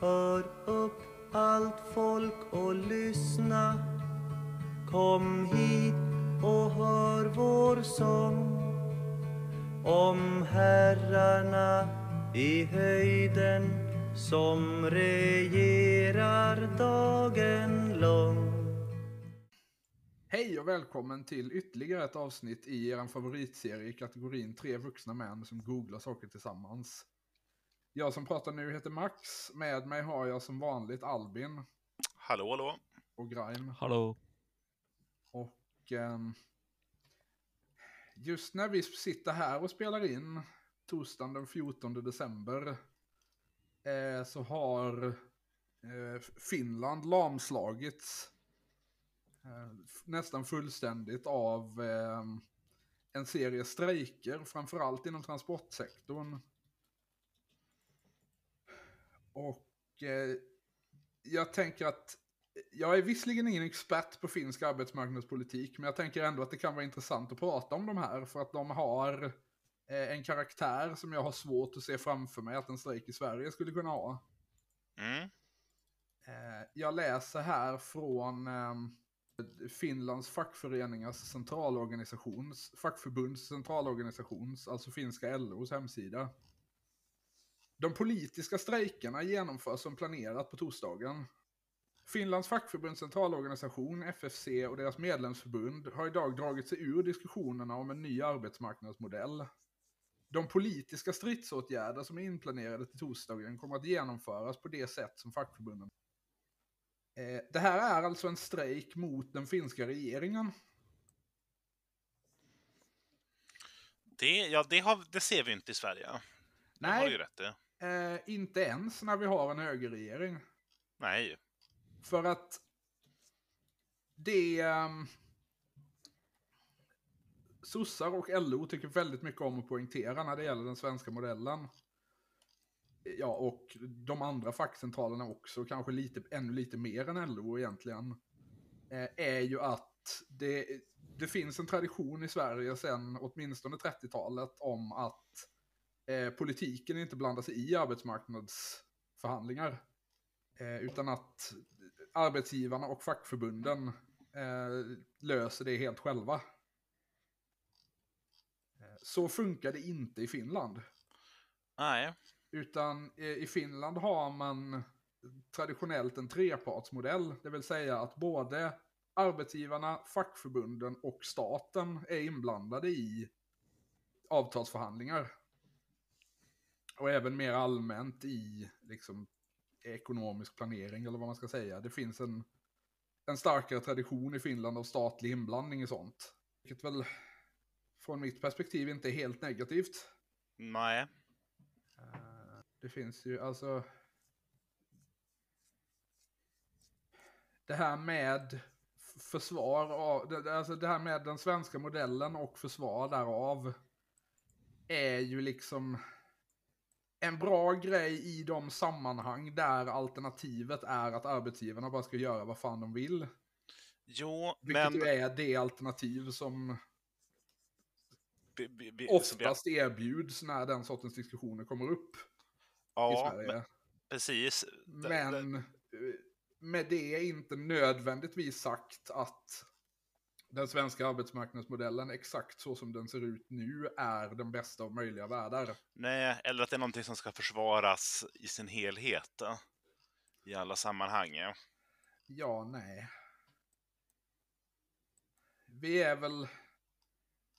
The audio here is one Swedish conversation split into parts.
Hör upp allt folk och lyssna. Kom hit och hör vår sång. Om herrarna i höjden som regerar dagen lång. Hej och välkommen till ytterligare ett avsnitt i er favoritserie i kategorin Tre vuxna män som googlar saker tillsammans. Jag som pratar nu heter Max, med mig har jag som vanligt Albin. Hallå, hallå. Och Grime. Hallå. Och eh, just när vi sitter här och spelar in, torsdagen den 14 december, eh, så har eh, Finland lamslagits eh, nästan fullständigt av ehm, en serie strejker, framförallt inom transportsektorn. Och eh, jag tänker att jag är visserligen ingen expert på finsk arbetsmarknadspolitik, men jag tänker ändå att det kan vara intressant att prata om de här, för att de har eh, en karaktär som jag har svårt att se framför mig att en strejk i Sverige skulle kunna ha. Mm. Eh, jag läser här från eh, Finlands fackföreningars centralorganisations, fackförbunds centralorganisations, alltså finska LOs hemsida. De politiska strejkerna genomförs som planerat på torsdagen. Finlands fackförbunds centralorganisation, FFC, och deras medlemsförbund har idag dragit sig ur diskussionerna om en ny arbetsmarknadsmodell. De politiska stridsåtgärder som är inplanerade till torsdagen kommer att genomföras på det sätt som fackförbunden Eh, det här är alltså en strejk mot den finska regeringen. Det, ja, det, har, det ser vi inte i Sverige. Det har ju Nej, rätt i. eh, inte ens när vi har en högerregering. Nej. För att det... Um, sossar och LO tycker väldigt mycket om att poängtera när det gäller den svenska modellen. Ja, och de andra fackcentralerna också, kanske lite, ännu lite mer än LO egentligen. Eh, är ju att det, det finns en tradition i Sverige sedan åtminstone 30-talet om att eh, politiken inte blandar sig i arbetsmarknadsförhandlingar. Eh, utan att arbetsgivarna och fackförbunden eh, löser det helt själva. Eh, Så funkar det inte i Finland. Nej. Utan eh, i Finland har man traditionellt en trepartsmodell. Det vill säga att både arbetsgivarna, fackförbunden och staten är inblandade i avtalsförhandlingar. Och även mer allmänt i liksom, ekonomisk planering eller vad man ska säga. Det finns en, en starkare tradition i Finland av statlig inblandning i sånt. Vilket väl från mitt perspektiv inte är helt negativt. Nej. Eh, Det finns ju alltså... Det här med försvar av, alltså det här med den svenska modellen och försvar därav är ju liksom en bra grej i de sammanhang där alternativet är att arbetsgivarna bara ska göra vad fan de vill. Jo, Vilket men... ju är det alternativ som bi- bi- bi- som vi- oftast erbjuds när den sortens diskussioner kommer upp i Ja, Sverige. men, precis. Men eh, med det är inte nödvändigtvis sagt att den svenska arbetsmarknadsmodellen exakt så som den ser ut nu är den bästa av möjliga världar. Nej, eller att det är någonting som ska försvaras i sin helhet. eh, I alla sammanhang. ja. Ja, nej. Vi är väl...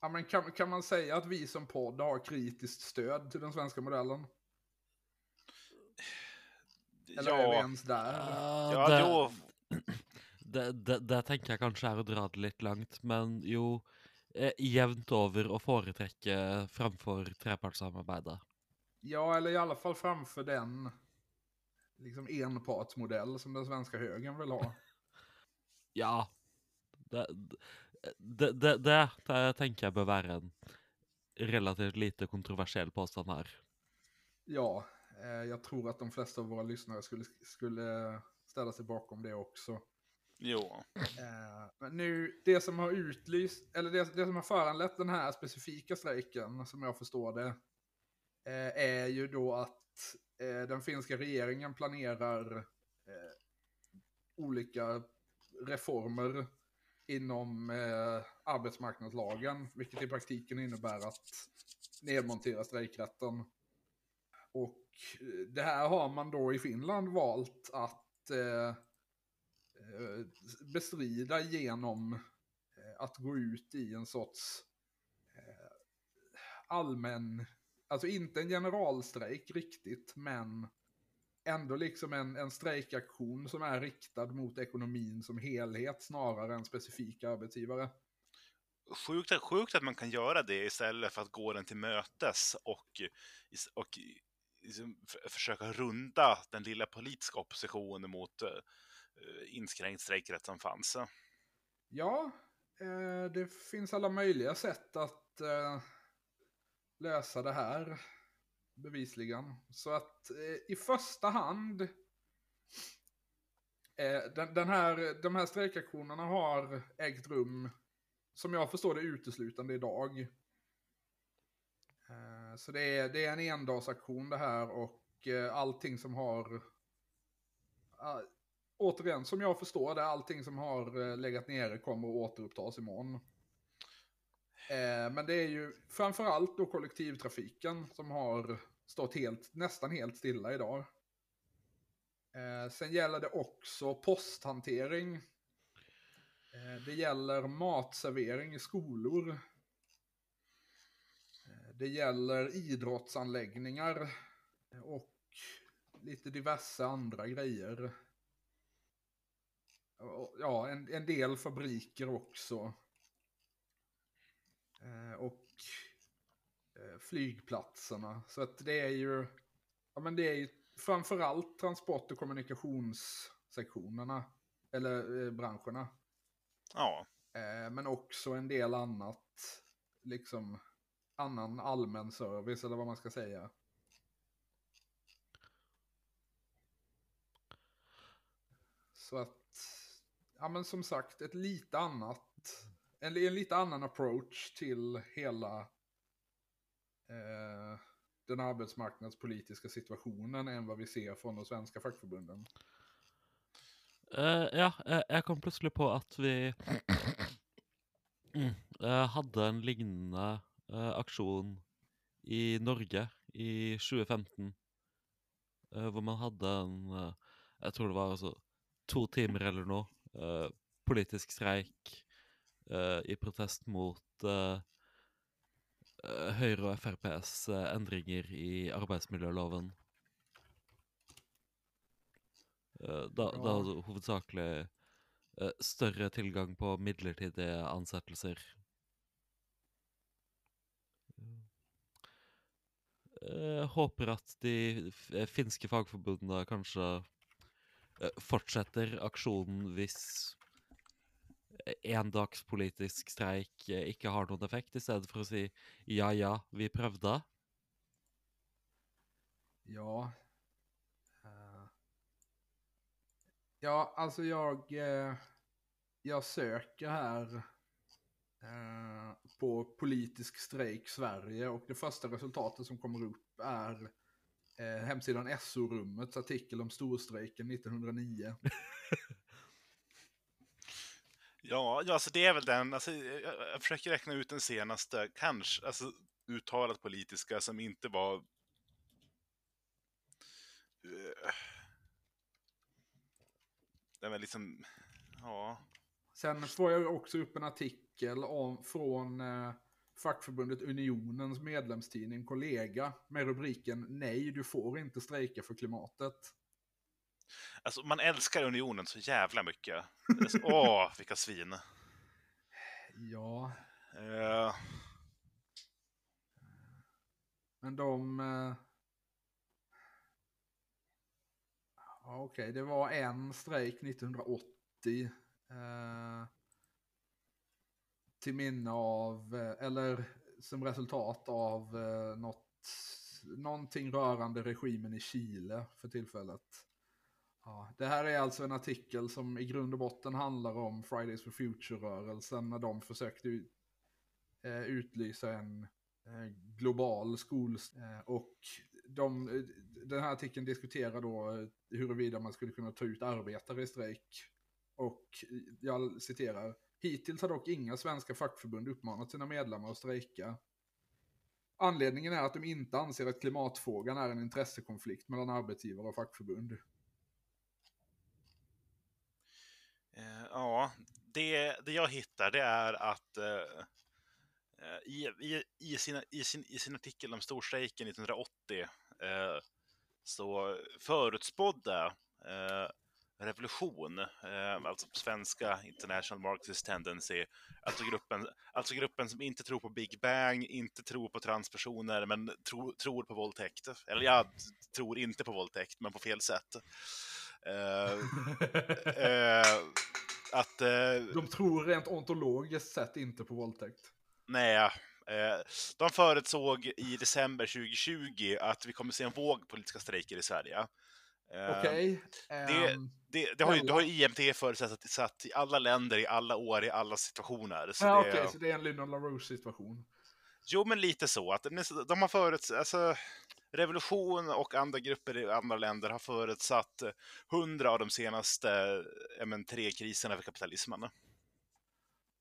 Ja, men kan, kan man säga att vi som podd har kritiskt stöd till den svenska modellen? Eller är vi Ja, ens där? ja, det, jo, det, det, det tenker jeg kanskje er å dra det litt langt, men jo eh, jevnt over å foretrekke framfor trepartssamarbeidet. Ja, eller i alla fall framför den liksom enpartsmodell som den svenska högern vill ha. Ja. Det, det, det, det, det tenker jeg bør være en relativt lite kontroversiell påstand her. Ja, eh, jag tror att de flesta av våra lyssnare skulle, skulle ställa sig bakom det också jo. Eh, men nu, det som har utlyst, eller det, det som har föranlett den här specifika strejken, som jag förstår det, eh, är ju då att eh, den finska regeringen planerar olika reformer inom eh, arbetsmarknadslagen, vilket i praktiken innebär att nedmontera strejkrätten. Och det här har man då i Finland valt att eh, Eh, bestrida genom eh, att gå ut i en sorts eh, allmän, alltså inte en generalstrejk riktigt, men ändå liksom en, en strejkaktion som är riktad mot ekonomin som helhet snarare än specifika arbetsgivare. Sjukt, sjukt att man kan göra det istället för att gå den till mötes och, och liksom försöka runda den lilla politiska oppositionen mot Eh, inskränkt strejkrätt som fanns. Ja, eh, det finns alla möjliga sätt att eh, lösa det här bevisligen. Så att i första hand, den, den, här, de här strejkaktionerna har ägt rum, som jag förstår det, uteslutande idag. Så det är, det är en endagsaktion det här och allting som har, ah, återigen, som jag förstår det, allting som har eh, legat nere kommer att återupptas imorgon. Eh, men det är ju framförallt då kollektivtrafiken som har stått helt, nästan helt stilla idag. Eh, sen gäller det också posthantering. Eh, det gäller matservering i skolor. Eh, det gäller idrottsanläggningar och lite diverse andra grejer. Ja, en, en del fabriker också. Eh, och Eh, flygplatserna. Så att det är ju, ja men det är ju framförallt transport och kommunikationssektionerna, eller eh, branscherna. Ja. Eh, men också en del annat, liksom annan allmän service eller vad man ska säga. Så att, ja men som sagt, ett lite annat, en, en lite annan approach till hela eh, den arbetsmarknadspolitiska situationen än vad vi ser från de svenska fackförbunden. Uh, ja, eh, jag kom plötsligt på att vi uh, hade en liknande uh, i Norge i 2015. hvor man hade en jag tror det var alltså två timmar eller något, politisk streik i protest mot Eh, Høyre og FrPs eh, endringer i arbeidsmiljøloven. Eh, da, da hovedsakelig større tilgang på midlertidige ansettelser. Håper at de finske fagforbundene kanskje Eh, fortsetter aksjonen hvis endagspolitisk streik eh, ikke har noen effekt, i stedet for å si ja, ja, vi prøvde? Ja. Uh, ja, alltså jag, uh, jag söker här uh, på politisk strejk Sverige och det första resultatet som kommer upp är hemsidan SO-rummets artikel om storstrejken 1909. Ja, ja alltså det är väl den, alltså, jag, jag försöker räkna ut den senaste, kanske, alltså uttalat politiska som inte var... Uh, det var liksom, ja. Sen får jag också upp en artikel om, från eh, fackförbundet Unionens medlemstidning Kollega med rubriken Nej, du får inte strejka för klimatet. Alltså, man älskar Unionen så jävla mycket. Åh, vilka svin. Ja. Uh... Men de... Uh... Ja, Okej, okay. det var en strejk 1980. Uh... Till minne av, eh, eller som resultat av eh, något, någonting rörande regimen i Chile för tillfället. Ja, det här är alltså en artikel som i grund och botten handlar om Fridays for Future-rörelsen när de försökte ut, eh, utlysa en eh, global skol... Eh, och de, eh, den här artikeln diskuterar då huruvida man skulle kunna ta ut arbetare i strejk. Och jag citerar. Hittills har dock inga svenska fackförbund uppmanat sina medlemmar att strejka. Anledningen är att de inte anser att klimatfrågan är en intressekonflikt mellan arbetsgivare och fackförbund. Eh, ja, det, det jag hittar det är att eh, i, i, i, sina, i, sin, i sin artikel om storstrejken 1980 eh, så förutspådde eh, revolution, eh, alltså på svenska International Marxist Tendency, alltså gruppen, alltså gruppen som inte tror på Big Bang, inte tror på transpersoner, men tro, tror på våldtäkt. Eller jag tror inte på våldtäkt, men på fel sätt. Eh, eh, att... Eh, De tror rent ontologiskt sett inte på våldtäkt. Nej, eh, de förutsåg i december 2020 att vi kommer se en våg politiska strejker i Sverige. Okej. Okay. Det, um, det, det, har ju, det har ju IMT förutsatt i alla länder, i alla år, i alla situationer. Så ja, det, okay, så det är en Lyndon LaRouche situation. Jo, men lite så. Att de har förutsett, alltså, revolution och andra grupper i andra länder har förutsatt hundra av de senaste men, tre kriserna för kapitalismen.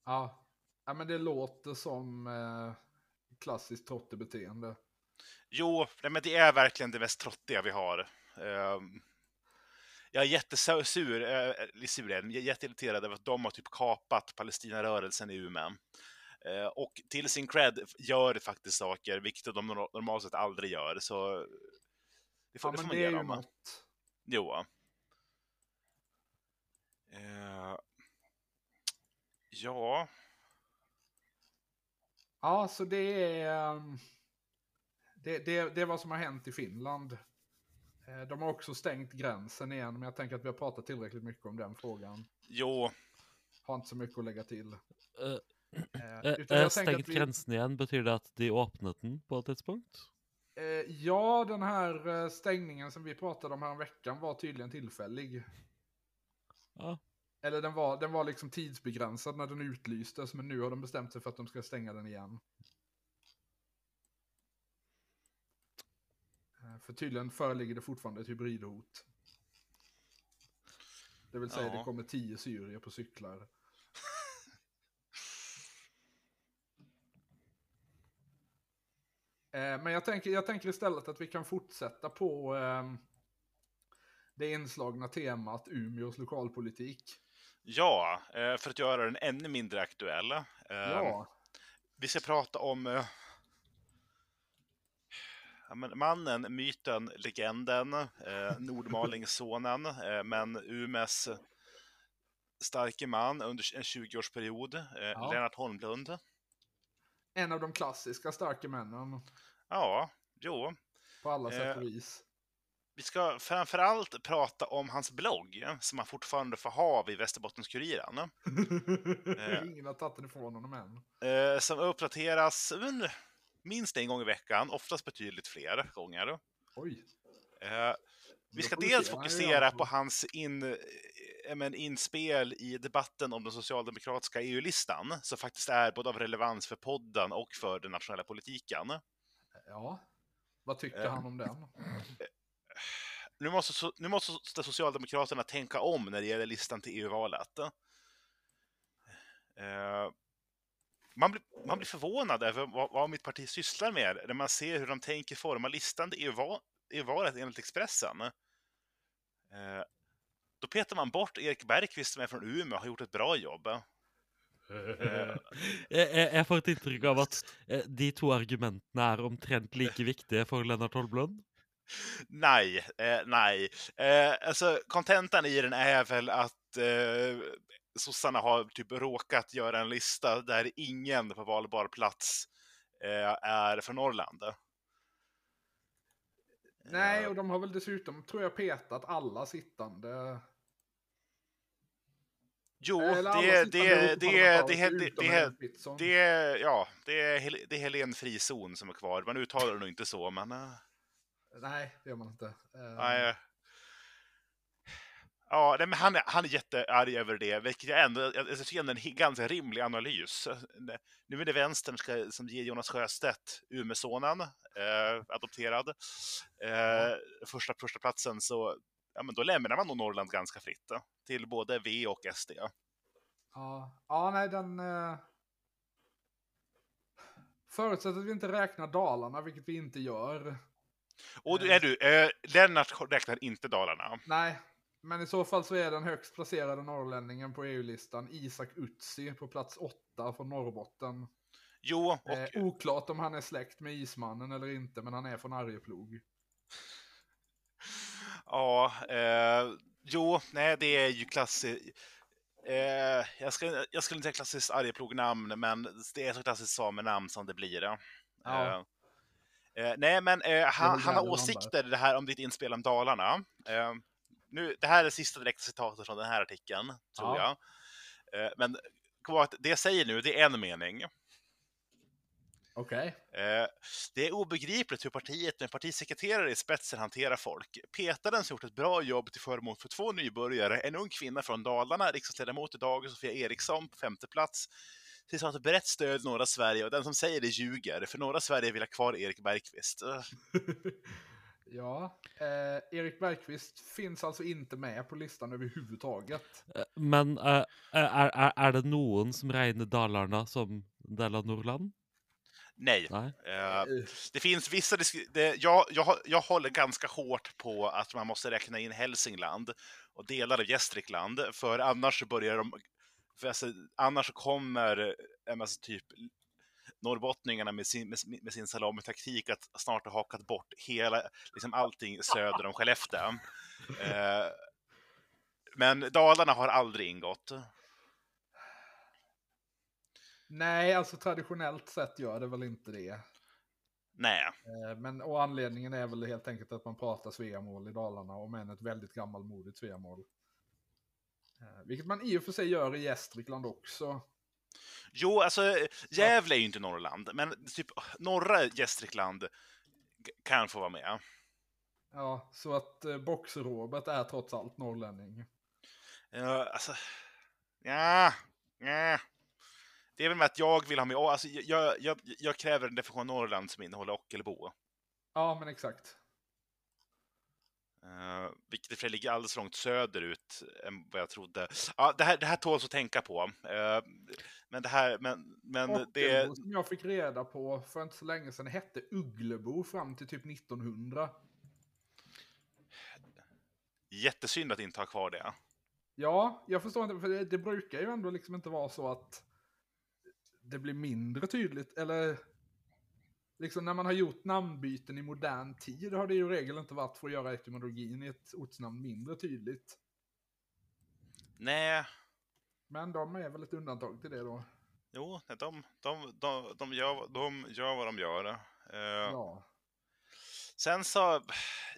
Ja. ja, men det låter som eh, klassiskt trottebeteende. Jo, men det är verkligen det mest trottiga vi har. Um, jag är jättesur, sur, äh, sur jag är jätteirriterad över att de har typ kapat Palestinarörelsen i Umeå. Uh, och till sin cred gör faktiskt saker, vilket de normalt sett aldrig gör, så det får, ja, det får man ge dem. Något. Jo. Uh, ja. Ja, så det är... Um, det, det, det är vad som har hänt i Finland. Eh, de har också stängt gränsen igen, men jag tänker att vi har pratat tillräckligt mycket om den frågan. Jo. Har inte så mycket att lägga till. Uh, uh, stängt vi... gränsen igen, betyder det att de öppnat den på ett tidspunkt? Uh, ja, den här stängningen som vi pratade om här veckan var tydligen tillfällig. Ja. Eller den var, den var liksom tidsbegränsad när den utlystes, men nu har de bestämt sig för att de ska stänga den igen. För tydligen föreligger det fortfarande ett hybridhot. Det vill säga ja. det kommer tio syrier på cyklar. Eh, men jag tänker, jag tänker istället att vi kan fortsätta på eh, det inslagna temat Umeås lokalpolitik. Ja, eh, för att göra den ännu mindre aktuell. Eh, ja. Vi ska prata om men mannen, myten, legenden, eh, Nordmalingssonen, eh, men Umes starke man under en 20-årsperiod, eh, ja. Lennart Holmlund. En av de klassiska starka männen. Ja, jo. På alla sätt och eh, vis. Vi ska framförallt prata om hans blogg, som han fortfarande får ha vid Västerbottens-Kuriren. Eh, Ingen har tagit den ifrån honom än. Eh, som uppdateras minst en gång i veckan, oftast betydligt fler gånger. Oj. Eh, vi ska dels fokusera på hans in, eh, men, inspel i debatten om den socialdemokratiska EU-listan, som faktiskt är både av relevans för podden och för den nationella politiken. Ja, vad tycker eh, han om den? Nu måste, nu måste Socialdemokraterna tänka om när det gäller listan till EU-valet. Eh, man, blir, man blir förvånad över vad, vad mitt parti sysslar med när man ser hur de tänker forma listan i, val, i valet enligt Expressen. Eh, då petar man bort Erik Bergqvist som är från Umeå och har gjort ett bra jobb. Eh. jeg, jeg får et inntrykk av at eh, de två argumenten är omtrent lika viktiga för Lennart Holmlund. Nej, eh, nej. Eh, alltså kontentan i den är väl att eh, sossarna har typ råkat göra en lista där ingen på valbar plats eh, är från Norrland. Nej, och de har väl dessutom, tror jag, petat alla sittande. Jo, det, det, det, det, det, det, ja, det är, det är Helen Frizon som är kvar. Man uttalar det nog inte så, men... Nej, det gör man inte. Nej, Ja, nej, men han, är, han är jättearg över det, vilket jag ändå jag, jag tycker är en ganska rimlig analys. Nu är det vänstern ska, som ger Jonas Sjöstedt Umeåsonen, eh, adopterad, eh, första, första platsen så ja, men då lämnar man nog Norrland ganska fritt eh, till både V och SD. Ja, ja nej den... Eh... Förutsatt att vi inte räknar Dalarna, vilket vi inte gör. Och du, är du, eh, Lennart räknar inte Dalarna. Nej, men i så fall så är den högst placerade norrlänningen på EU-listan Isak Utsi på plats åtta från Norrbotten. Jo, och... Eh, oklart om han är släkt med Ismannen eller inte, men han är från Arjeplog. Ja, eh, jo, nej det är ju klassiskt. Eh, jag, ska, jag skulle inte säga klassiskt Arjeplog-namn, men det är så klassiskt samenamn som det blir. Ja. Ja. Eh, nej, men eh, han, han har åsikter det här om ditt inspel om Dalarna. Nu, det här är sista direkta citatet från den här artikeln, tror Ja. jag. Eh, men att det jag säger nu, det är en mening. Okej. Eh, det är obegripligt hur partiet med partisekreterare i spetsen hanterar folk. Petaren som gjort ett bra jobb till förmån för två nybörjare, en ung kvinna från Dalarna, riksdagsledamot idag, Sofia Eriksson på femte plats, tills har ett brett stöd i norra Sverige och den som säger det ljuger, för norra Sverige vill ha kvar Erik Bergqvist. Eh, ja, eh, Erik Bergqvist finns alltså inte med på listan överhuvudtaget. Eh, Men eh, er, er, er det noen som regner Dalarna som del av Nordland? Nej. Nei? Eh, det finns vissa... Det, jag, jag, jag håller ganska hårt på att man måste räkna in Hälsingland och delar av Gästrikland, för annars börjar de... För alltså, annars så kommer en massa typ norrbottningarna med sin, med, med sin salamitaktik att snart ha hakat bort hela, liksom allting söder om Skellefteå. Eh, men Dalarna har aldrig ingått. Nej, alltså traditionellt sett gör det väl inte det. Nej. Eh, Men och anledningen är väl helt enkelt att man pratar Sveamål i Dalarna, om än ett väldigt gammalmodigt Sveamål. Eh, Vilket man i och för sig gör i Gästrikland också. Jo, alltså Gävle är ju inte Norrland, men typ norra Gästrikland kan få vara med. Ja, så att eh, Box-Robert är trots allt norrlänning. Ja, alltså, ja, ja. Det är väl med att jag vill ha med, alltså, jag, jag, jag kräver en definition av Norrland som innehåller Ockelbo. Ja, men exakt. Uh, vilket i och för sig ligger alldeles långt söderut än vad jag trodde. Ja, det här, det här tåls att tänka på. Eh, men det här, men, men det... Ockelbo som jag fick reda på för inte så länge sedan hette Ugglebo fram till typ 1900. Jättesynd att inte ha kvar det. Ja, jag förstår inte, för det, det brukar ju ändå liksom inte vara så att det blir mindre tydligt, eller liksom när man har gjort namnbyten i modern tid har det ju i regel inte varit för att göra etymologin i ett ortsnamn mindre tydligt. Nej, Men de är väl ett undantag till det då. jo, de, de, de, de, gör, de gör vad de gör. Eh, Ja. Sen så,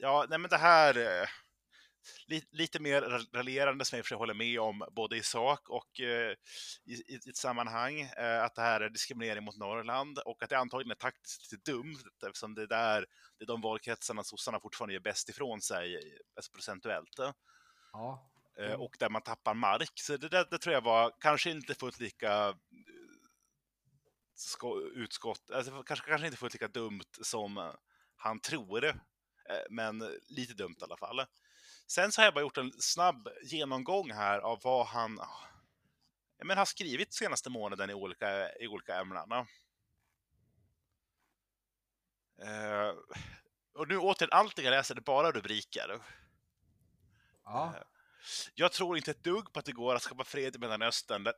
ja, nej men det här, eh, li, lite mer ra- raljerande som jag för håller med om, både i sak och eh, i, i, ett sammanhang, eh, att det här är diskriminering mot Norrland och att det antagligen är taktiskt lite dumt eftersom det, där, det är de valkretsarna sossarna fortfarande gör bäst ifrån sig, alltså procentuellt. Ja. Eh, Mm. och där man tappar mark. Så det, där, det tror jag var kanske inte fullt lika eh, sko- utskott, alltså kanske, kanske inte fullt lika dumt som han tror, men lite dumt i alla fall. Sen så har jag bara gjort en snabb genomgång här av vad han men, har skrivit senaste månaden i olika, i olika ämnen. Eh, och nu återigen, allt jag läser är bara rubriker. Ja. Jag tror inte ett dugg på att det går att skapa fred i Mellanöstern där,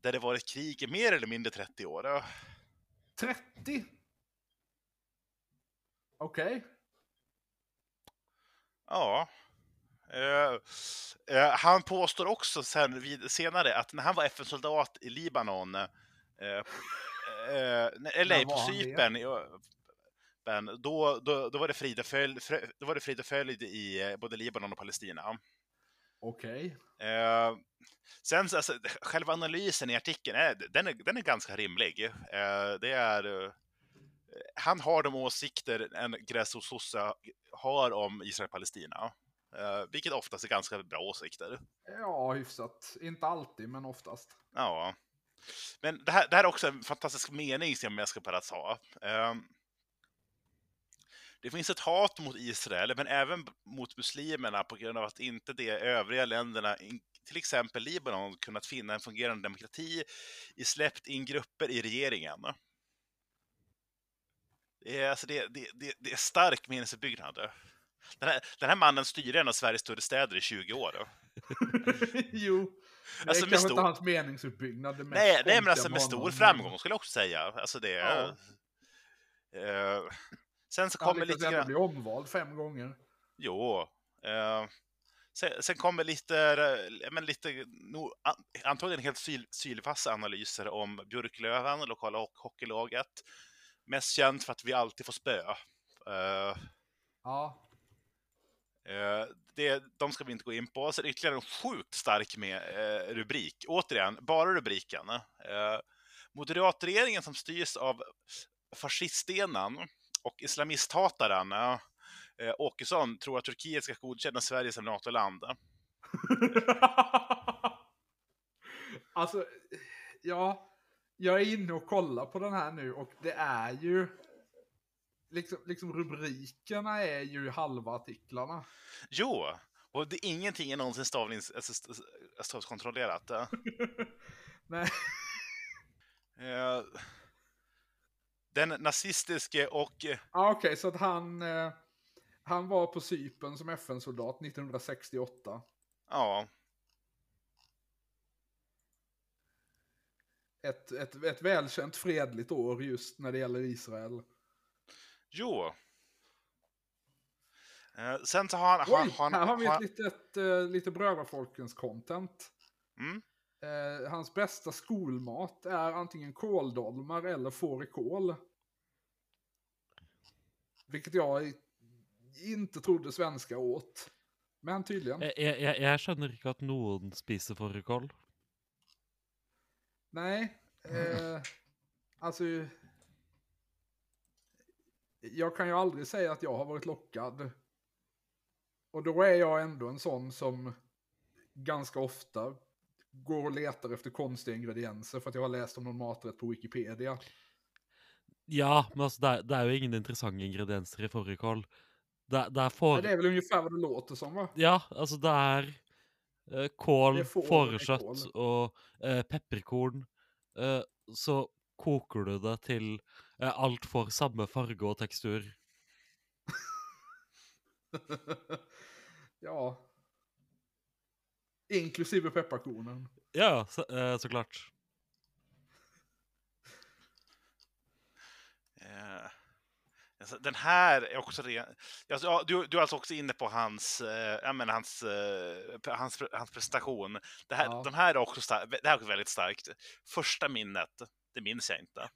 där det varit krig i mer eller mindre 30 år. 30? Okej. Ja. Eh, eh, han påstår också sen, vid, senare att när han var FN-soldat i Libanon, eh, eh, eller var på? Cypern, då, då, då var det frid och följd, då var det frid och följd i eh, både Libanon och Palestina. Okej. Eh, sen så, alltså, själva analysen i artikeln, är, den, är, den är ganska rimlig. Eh, det är, eh, han har de åsikter en gräsrotssosse har om Israel-Palestina. Eh, vilket oftast är ganska bra åsikter. Ja, hyfsat. Inte alltid, men oftast. Ja. Men det här, det här är också en fantastisk mening som jag ska bara ta. Det finns ett hat mot Israel, men även mot muslimerna på grund av att inte de övriga länderna, till exempel Libanon, kunnat finna en fungerande demokrati i släppt in grupper i regeringen. Det är, alltså det, det, det, det är stark minnesuppbyggnad. Den här, den här mannen styrde en av Sveriges större städer i 20 år. jo. Det Alltså, är med kanske stor- inte hans meningsuppbyggnad. Det Nej, nej, men alltså med stor framgång skulle jag också säga. Alltså det... Ja. Eh, sen så Han kommer lite ändå grann... bli omvald fem gånger. Jo. Eh, sen, sen kommer lite, eh, men lite, no, an, antagligen helt syl, sylvassa analyser om Björklöven, lokala ho- hockeylaget. Mest känt för att vi alltid får spö. Eh, Ja. Eh, det, de ska vi inte gå in på. Sen ytterligare en sjukt stark med, eh, rubrik. Återigen, bara rubriken. Eh, moderatregeringen som styrs av fasciststenen och islamisthataren eh, eh, Åkesson tror att Turkiet ska godkänna Sverige som NATO-land. alltså, ja. Jag är inne och kollar på den här nu och det är ju... Liksom, liksom rubrikerna är ju halva artiklarna. Jo, och det är ingenting är någonsin stavnings, alltså, st- stavskontrollerat. Eh, Nej. Eh, den nazistiske och Ja, Okej, så att han... Eh, han var på Cypern som FN-soldat 1968. ja, Ett, ett, ett välkänt fredligt år just när det gäller Israel. Jo. Eh, sen så har han... har, Oj, han, här har vi har, ett litet, uh, lite brödrafolkens content. mm, Eh, hans bästa skolmat är antingen kåldolmar eller fårikål. Vilket jag inte trodde svenska åt. Men tydligen. Jeg, jeg, jeg- jeg skjønner ikke at noen spiser fårikål. Nej. Eh, alltså. Jag kan ju aldrig säga att jag har varit lockad. Och då är jag ändå en sån som ganska ofta går och letar efter konstiga ingredienser för att jag har läst om någon maträtt på Wikipedia. Ja, men altså, det det er jo ingen interessante ingredienser i fårikål. Det, det er får... Det är väl ungefär vad det låter som va? Ja, det er eh, kål, Det får- fårekjøtt kål. og eh, pepperkorn. Eh, så koker du det til eh, alt får samme farge og tekstur. ja. Inklusive pepparkornen. Ja, så, eh, så klart. eh, alltså, den här är också ren... Alltså, ja, du, du är alltså också inne på hans, eh, jag menar, hans, eh, hans, hans prestation. Det här, Ja. De här är också star- det här är också väldigt starkt. Första minnet, det minns jag inte.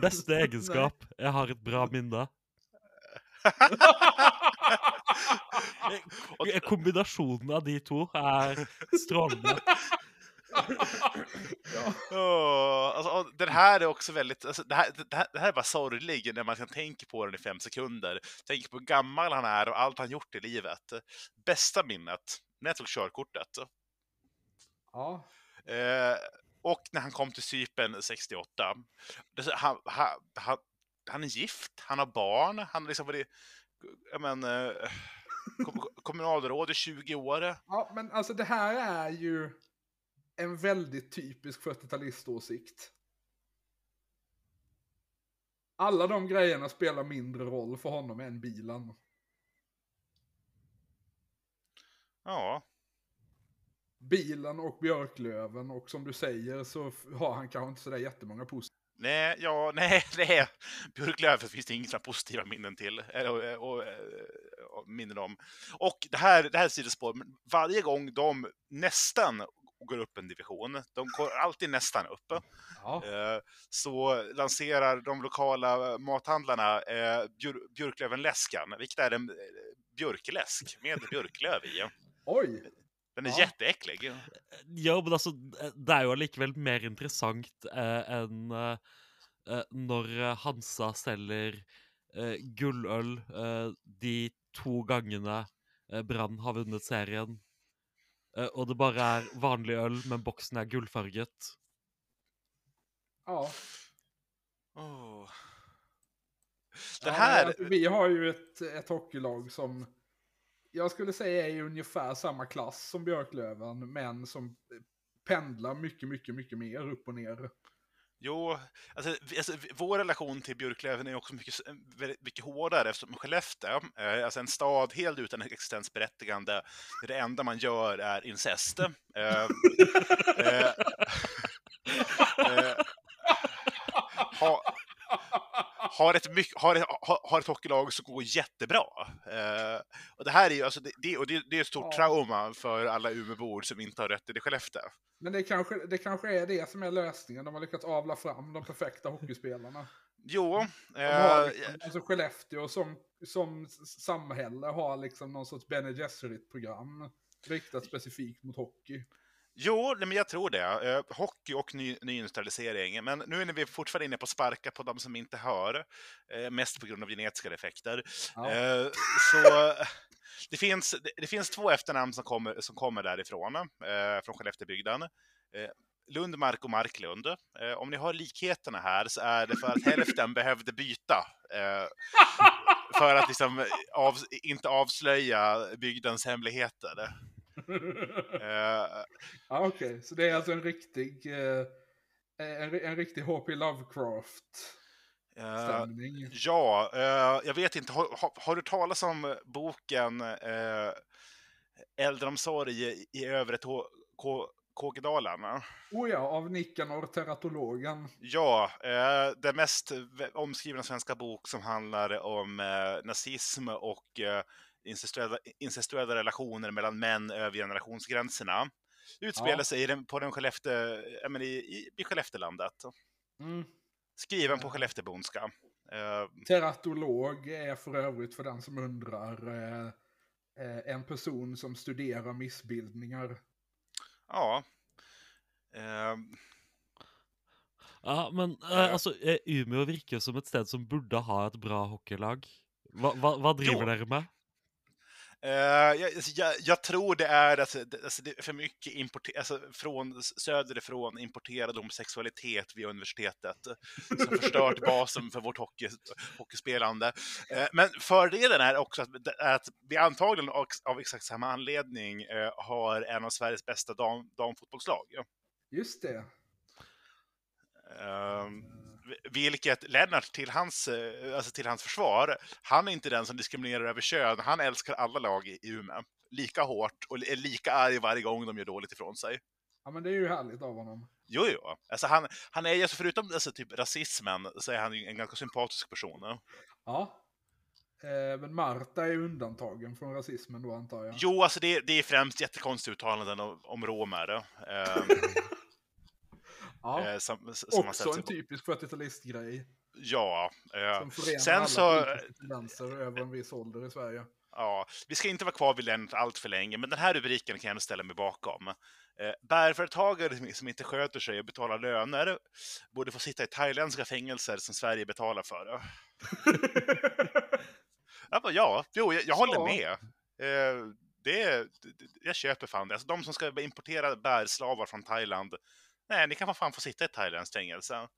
Beste egenskap. Jeg har et bra minne. Och- Eh, Kombinasjonen av de to er strålende. ja. Åh, alltså, den här är också väldigt, alltså, det, här, det, här, det här är bara sorglig när man kan tänka på den i fem sekunder. Tänker på hur gammal han är och allt han gjort i livet. Bästa minnet, när jag tog körkortet. ja. Eh, och när han kom till Cypern 68. Det, är så- han, han, han, han är gift, han har barn, han har liksom varit jag men, eh, kom, kommunalråd i 20 år. Ja, men alltså det här är ju en väldigt typisk 40-taliståsikt. Alla de grejerna spelar mindre roll för honom än bilen. Ja, Bilen och björklöven och som du säger så har han kanske inte sådär jättemånga positiva. nej, ja, nej, nej. Björklöven finns det inga positiva minnen till. Och, och, och, minnen om. Och det här, det här är sidospår, varje gång de nästan går upp en division, de går alltid nästan upp, Ja. eh, så lanserar de lokala mathandlarna eh, björ, björklövenläskan, vilket är en eh, björkläsk med björklöv i. Oj! Den är Ja. jätteäcklig. Ja, men altså, det er jo allikevel mer interessant eh, enn eh, eh, når eh, Hansa selger eh, gulløl eh, de to gangene eh, Brann har vunnet serien. Eh, och det bara är vanlig öl, men boxen är guldfärget. Ja. Ja, Det här... alltså, vi har ju ett, ett hockeylag som jag skulle säga är i ungefär samma klass som Björklöven, men som eh, pendlar mycket, mycket, mycket mer upp och ner. Jo, alltså, alltså, vår relation till Björklöven är också mycket, eh, mycket hårdare eftersom Skellefteå, eh, alltså en stad helt utan existensberättigande, där det enda man gör är incest. Eh, eh, eh, ha, har, ett har, ett, har, ett hockeylag som går jättebra. Eh, och det här är ju alltså, det, det, och det, det är ett stort Ja. trauma för alla Umeåbor som inte har rötter i Skellefteå. Men det kanske, det kanske är det som är lösningen. De har lyckats avla fram de perfekta hockeyspelarna. Jo, De har eh, liksom, alltså Skellefteå som, som samhälle har liksom någon sorts Bene Gesserit-program riktat specifikt mot hockey. Jo, men jag tror det. Eh, hockey och ny, nyindustrialisering. Men nu är vi fortfarande inne på sparka på de som inte hör. Eh, mest på grund av genetiska defekter. Ja. Eh, så det finns, det, finns två efternamn som kommer, som kommer därifrån. Från Skellefteåbygden. Lundmark och Marklund. Om ni har likheterna här så är det för att hälften behövde byta. För att liksom av, inte avslöja bygdens hemligheter. Eh, Ja, okej. Så det är alltså en riktig, eh, en, en riktig H.P. Lovecraft-stämning. Eh, ja, eh, jag vet inte. Har, har, har du talat om boken eh, Äldreomsorg i, i övre Tå- K- Kågedalen? oh ja, av Nikanor, teratologen. Ja, eh, den mest omskrivna svenska bok som handlar om nazism och incestuella, incestuella relationer mellan män över generationsgränserna. Utspelar Ja. sig i den, på den Skellefte, ja, men i, i, i Skelleftelandet. Mm. Skriven på Skellefteåbondska. Eh, Teratolog är för övrigt, för den som undrar, eh, eh, en person som studerar missbildningar. Ja. Ehm, Ja, men eh, Ja. alltså, eh, Umeå virker som ett ställe som borde ha ett bra hockeylag. Va, va, vad driver Jo. med? Eh, jag, alltså, jag, jag tror det är, alltså, det, alltså, det är för mycket importer, alltså, från söderifrån importerad homosexualitet via universitetet som förstört basen för vårt hockey, hockeyspelande. Eh, men fördelen är också att, att vi antagligen av, av exakt samma anledning eh, har en av Sveriges bästa dam, damfotbollslag. Just det. Ehm, vilket Lennart till hans, eh, alltså till hans försvar, han är inte den som diskriminerar över kön. Han älskar alla lag i Umeå. Lika hårt och är lika arg varje gång de gör dåligt ifrån sig. Ja, men det är ju härligt av honom. Jo, jo. Alltså han, han är ju, alltså förutom alltså, typ rasismen, så är han ju en ganska sympatisk person. eh. Ja. Eh, men Marta är undantagen från rasismen då, antar jag. Jo, alltså det, det är främst jättekonstiga uttalanden om, om romer. eh, ja. eh, som, som Också en sig- typ 40-talistgrej. Ja. eh, Som förenar Sen alla så- tendenser över en viss ålder i Sverige. Ja, vi ska inte vara kvar vid Lennart allt för länge, men den här rubriken kan jag ändå ställa mig bakom. Eh, bärföretagare som- inte sköter sig och betalar löner borde få sitta i thailändska fängelser som Sverige betalar för. Jag bara, ja, jo, jag, jag håller med. Eh, det, det- jag köper fan det. Alltså, de som ska importera bärslavar från Thailand, nej, ni kan fan få sitta i ett thailändskt fängelse.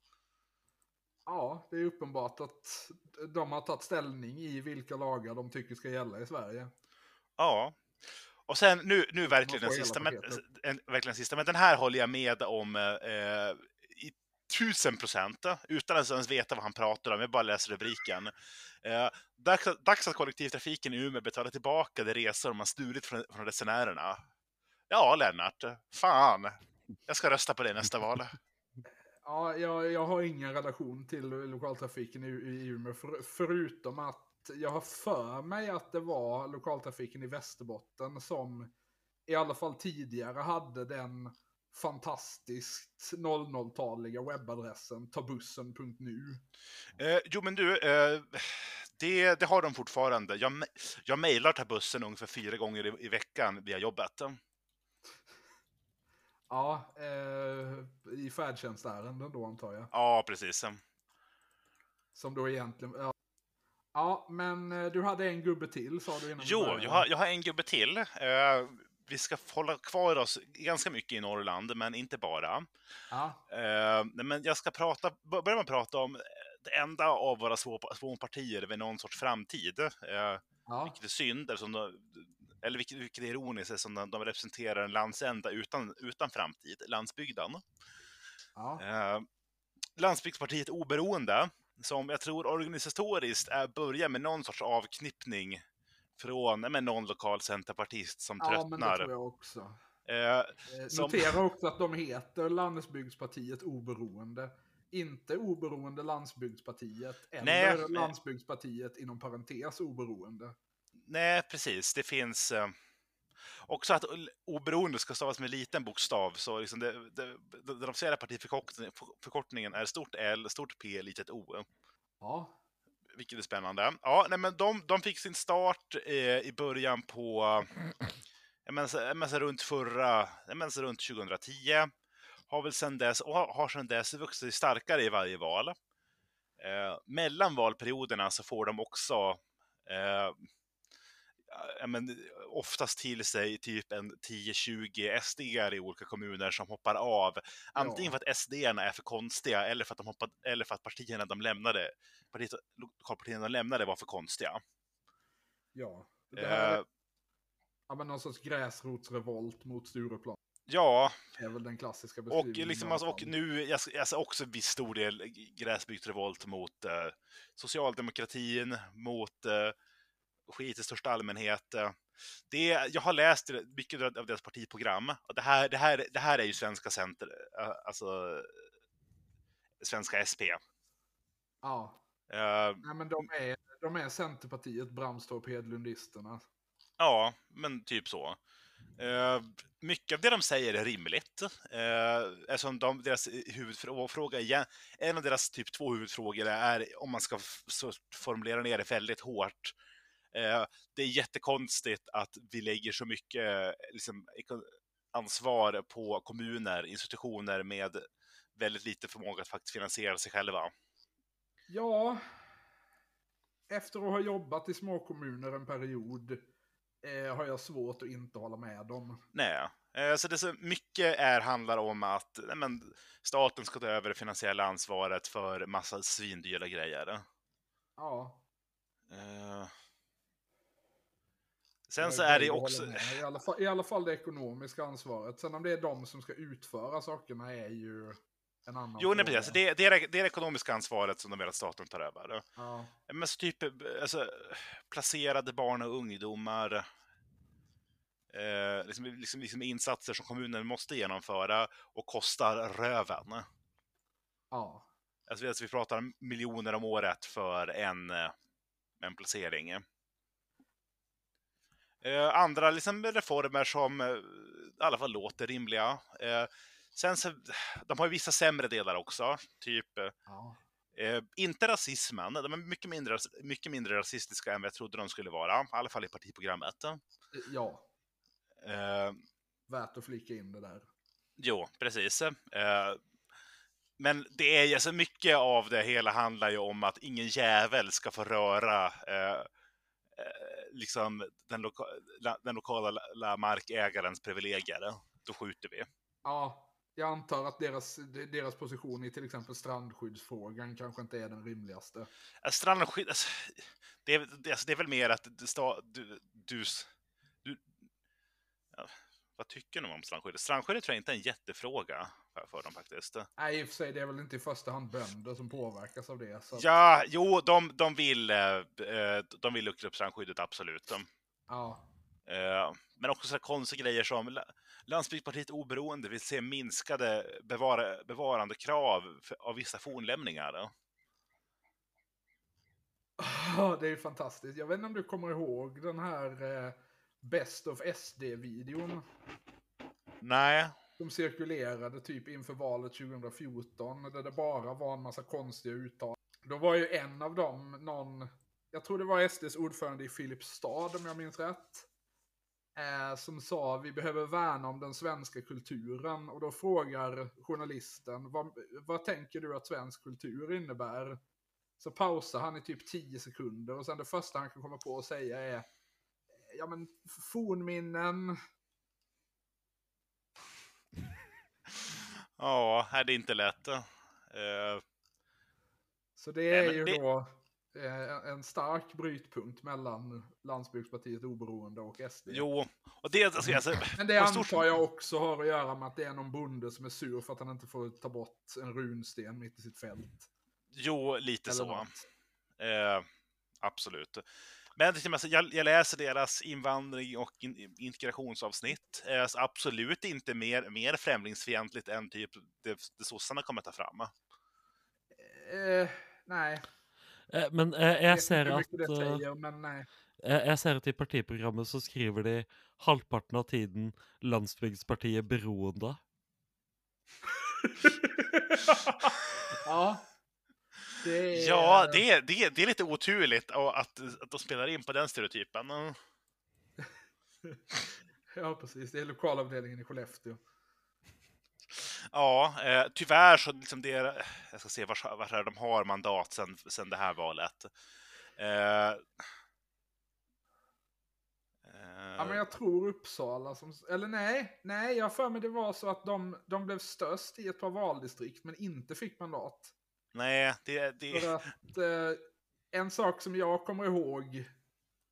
Ja, det är uppenbart att de har tagit ställning i vilka lagar de tycker ska gälla i Sverige. Ja. Och sen nu, nu verkligen den sista, men, en, verkligen sista, men den här håller jag med om eh, i tusen procent, utan att ens veta vad han pratar om, jag bara läser rubriken. Eh, dags, dags att kollektivtrafiken i Umeå betalar tillbaka de resor man stulit från, från resenärerna. Ja, Lennart, fan. Jag ska rösta på det nästa val. Ja, jag, jag har ingen relation till lokaltrafiken i, i Umeå, för, förutom att jag har för mig att det var lokaltrafiken i Västerbotten som i alla fall tidigare hade den fantastiskt 00-taliga webbadressen tabussen.nu. Eh, jo, men du, eh, det, det har de fortfarande. Jag, jag mejlar till bussen ungefär fyra gånger i, i veckan via jobbet. Ja, eh, i färdtjänstärenden då antar jag. Ja, precis. Som då egentligen, ja, Ja, men eh, du hade en gubbe till sa du innan Jo, jag har, jag har en gubbe till. Eh, vi ska hålla kvar oss ganska mycket i Norrland, men inte bara. Ja, Eh, men jag ska prata, börja med att prata om det enda av våra små, små partier med någon sorts framtid. Eh, ja, vilket är synd, eftersom eller vilket, vilket är ironiskt, eftersom de, de representerar en landsända utan, utan framtid, landsbygden. ja. Eh, Landsbygdspartiet Oberoende, som jag tror organisatoriskt är börjar med någon sorts avknippning från men någon lokal centerpartist som ja men det tröttnar. tror jag också. Eh, Eh, Som- Notera också att de heter Landsbygdspartiet Oberoende. Inte Oberoende Landsbygdspartiet eller nej. Landsbygdspartiet inom parentes Oberoende. Nej, precis. Det finns eh, också att oberoende ska stavas med liten bokstav. Så liksom det, det, det, den officiella partiförkortningen är stort L, stort P, litet O. Ja, Vilket är spännande. Ja, nej, men de, de fick sin start eh, i början på, jag menar, så- runt förra, jag menar, runt 2010. Har väl sedan dess, och har, har sedan dess vuxit sig starkare i varje val. Eh, mellan valperioderna så får de också eh, ja, men, oftast till sig typ en 10-20 sd i olika kommuner som hoppar av. Antingen Ja. för att sd är för konstiga eller för att, de hoppade, eller för att partierna de lämnade, partiet, lokalpartierna de lämnade var för konstiga. ja. Det här är Eh, ja, men någon sorts gräsrotsrevolt mot Stureplan. ja, är väl den klassiska och, beskrivningen. liksom, i alla alltså, och nu alltså också viss stor del gräsbygdsrevolt mot eh, socialdemokratin, mot eh, skit i största allmänhet. eh. Det, jag har läst mycket av deras partiprogram. Och det, här, det, här, det här är ju svenska center, eh, alltså svenska SP. Ja, Eh, Nej, men de är, de är Centerpartiet, Bramstorp, Hedlundisterna. Ja, men typ så. Eh, mycket av det de säger är rimligt. Uh, eftersom de, deras huvudfråga igen, en av deras typ två huvudfrågor är, om man ska formulera ner det väldigt hårt, det är jättekonstigt att vi lägger så mycket eh, liksom, ansvar på kommuner, institutioner med väldigt lite förmåga att faktiskt finansiera sig själva. Ja, efter att ha jobbat i småkommuner en period eh, har jag svårt att inte hålla med dem. Nej, eh, så det så mycket är, handlar om att nej, men, staten ska ta över det finansiella ansvaret för massa svindyra grejer. Ja, Eh, Sen så är det också... I alla, fall, I alla fall det ekonomiska ansvaret. Sen om det är de som ska utföra sakerna är ju en annan Jo, nej, fråga. precis. Det, det, är, det är det ekonomiska ansvaret som de vill att staten tar över. Ja, Men så typ alltså, placerade barn och ungdomar. Eh, liksom, liksom, liksom insatser som kommunen måste genomföra och kostar röven. ja, Alltså, vi- alltså, vi pratar miljoner om året för en, eh, en placering. Eh, andra liksom, reformer som eh, i alla fall låter rimliga. Eh, sen så, de har ju vissa sämre delar också. Typ, eh, ja. Eh, inte rasismen, de är mycket mindre, mycket mindre rasistiska än vad jag trodde de skulle vara, i alla fall i partiprogrammet. ja. Eh, Värt att flika in det där. jo, precis. Eh, men det är ju, alltså mycket av det hela handlar ju om att ingen jävel ska få röra liksom den, loka, la, den lokala la- markägarens privilegier. Då skjuter vi. Ja, jag antar att deras, deras position i till exempel strandskyddsfrågan kanske inte är den rimligaste. Eh, Strandskydd, alltså, det, är, det, alltså, det är väl mer att du, du, du ja, vad tycker de om strandskyddet? Strandskyddet tror jag inte är en jättefråga för, för dem faktiskt. Nej, i och för sig, det är väl inte i första hand bönder som påverkas av det. Så Ja, jo, de, de, vill, eh, eh, de vill luckra upp strandskyddet, absolut. ja. Eh, Men också så här konstiga grejer som La- Landsbygdspartiet Oberoende vill se minskade bevara, bevarandekrav av vissa fornlämningar. Ja, det är ju fantastiskt. Jag vet inte om du kommer ihåg den här eh, Best of SD-videon Nej, som cirkulerade typ inför valet 2014 där det bara var en massa konstiga uttal. Då var ju en av dem någon, jag tror det var SDs ordförande i Filipstad om jag minns rätt. Eh, som sa vi behöver värna om den svenska kulturen och då frågar journalisten vad, vad tänker du att svensk kultur innebär? Så pausar han i typ 10 sekunder och sen det första han kan komma på att säga är Ja men fornminnen. Ja, det är inte lätt. Eh, Så det är ju det- då eh, en stark brytpunkt mellan Landsbygdspartiet Oberoende och SD. jo, och det, alltså, alltså, Men det på stort- antar jag också har att göra med att det är någon bonde som är sur för att han inte får ta bort en runsten mitt i sitt fält. Jo, lite Eller så. Eh, absolut. Men jag, jag läser deras invandring och in, integrationsavsnitt. Eh, absolut inte mer, mer främlingsfientligt än typ det, det sossarna kommer ta fram. Eh, nej, Eh, Men jag ser inte hur at mycket det säger, men nej. eh, Jeg ser at i partiprogrammet så skriver de halvparten av tiden Landsbygdspartiet beroende. ja. Det är, Ja, det, det, det är lite oturligt att, att de spelar in på den stereotypen. Mm. Ja, precis. Det är lokalavdelningen i Skellefteå. Ja, eh, tyvärr så liksom det är, jag ska se vart är de har mandat sen, sen det här valet. Eh, Ja, men jag tror Uppsala som... Eller nej, nej, jag för mig det var så att de, de blev störst i ett par valdistrikt men inte fick mandat. Nej, det, det, För att eh, en sak som jag kommer ihåg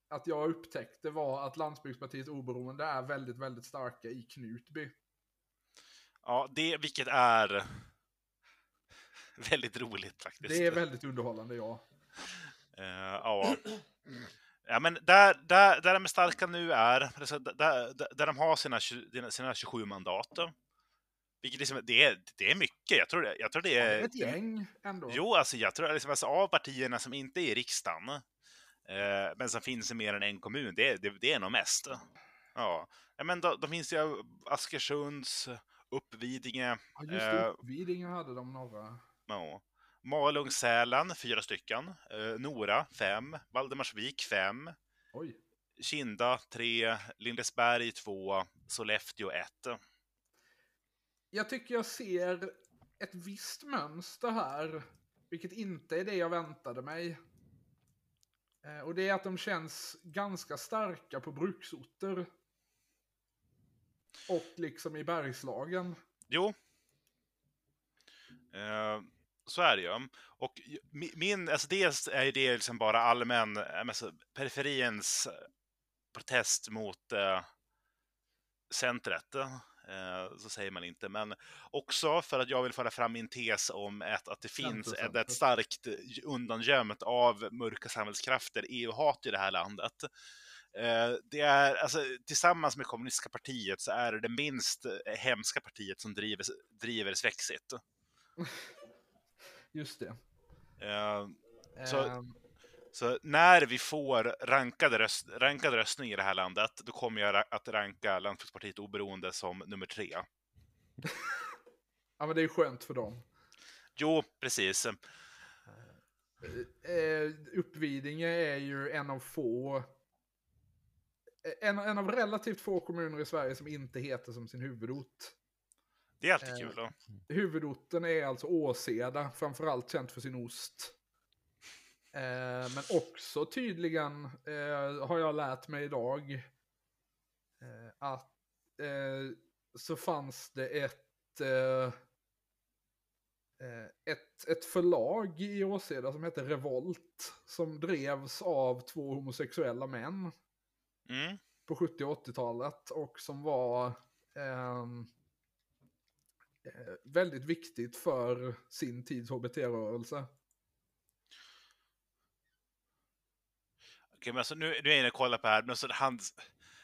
att jag upptäckte var att Landsbygdspartiet Oberoende är väldigt, väldigt starka i Knutby. ja, det, vilket är väldigt roligt faktiskt. Det är väldigt underhållande, ja. Eh, ja. Ja, men där, där, där de är starka nu är, alltså, där, där, där de har sina, sina 27 mandat. Vilket liksom, det, är, det är mycket. Jag tror jag tror det Ja, är... är ett gäng ändå. Jo, alltså jag tror liksom, alltså, av partierna som inte är i riksdagen, eh, men som finns i mer än en kommun, det, det, det är nog mest. Ja, ja men de, de finns ju Askersunds, Uppvidinge, Ja, just eh, det, Uppvidinge hade de några. ja. Malung, Sälen, fyra stycken. Eh, Nora, fem. Valdemarsvik, fem. Oj. Kinda, tre. Lindesberg, två. Sollefteå, ett. Jag tycker jag ser ett visst mönster här, vilket inte är det jag väntade mig. Eh, och det är att de känns ganska starka på bruksorter. Och liksom i Bergslagen. Jo. Eh, så är det ju. Och min, alltså dels är det liksom bara allmän, eh, alltså, periferiens protest mot eh, centret. Eh, så säger man inte, men också för att jag vill föra fram min tes om ett, att det finns ett, ett starkt undangömt av mörka samhällskrafter, EU-hat i det här landet. Eh, det är, alltså, tillsammans med kommunistiska partiet så är det det minst eh, hemska partiet som driver, driver Svexit. Just det. Så- Ehm, Så när vi får rankade, röst, rankad röstning i det här landet, då kommer jag att ranka Landsbygdspartiet oberoende som nummer tre. ja, men det är skönt för dem. Jo, precis. Eh, Uppvidinge är ju en av få... eh, En, en av relativt få kommuner i Sverige som inte heter som sin huvudort. Det är alltid Eh, kul. Då. Huvudorten är alltså Åseda, framförallt känt för sin ost. Eh, men också tydligen eh, har jag lärt mig idag eh, att eh, så fanns det ett, eh, eh, ett, ett förlag i Åseda som hette Revolt som drevs av två homosexuella män Mm. på 70 och 80-talet och som var ehm, eh, väldigt viktigt för sin tids HBT-rörelse. Okej, men alltså, nu, nu är jag inne och kollar på här, men alltså, han,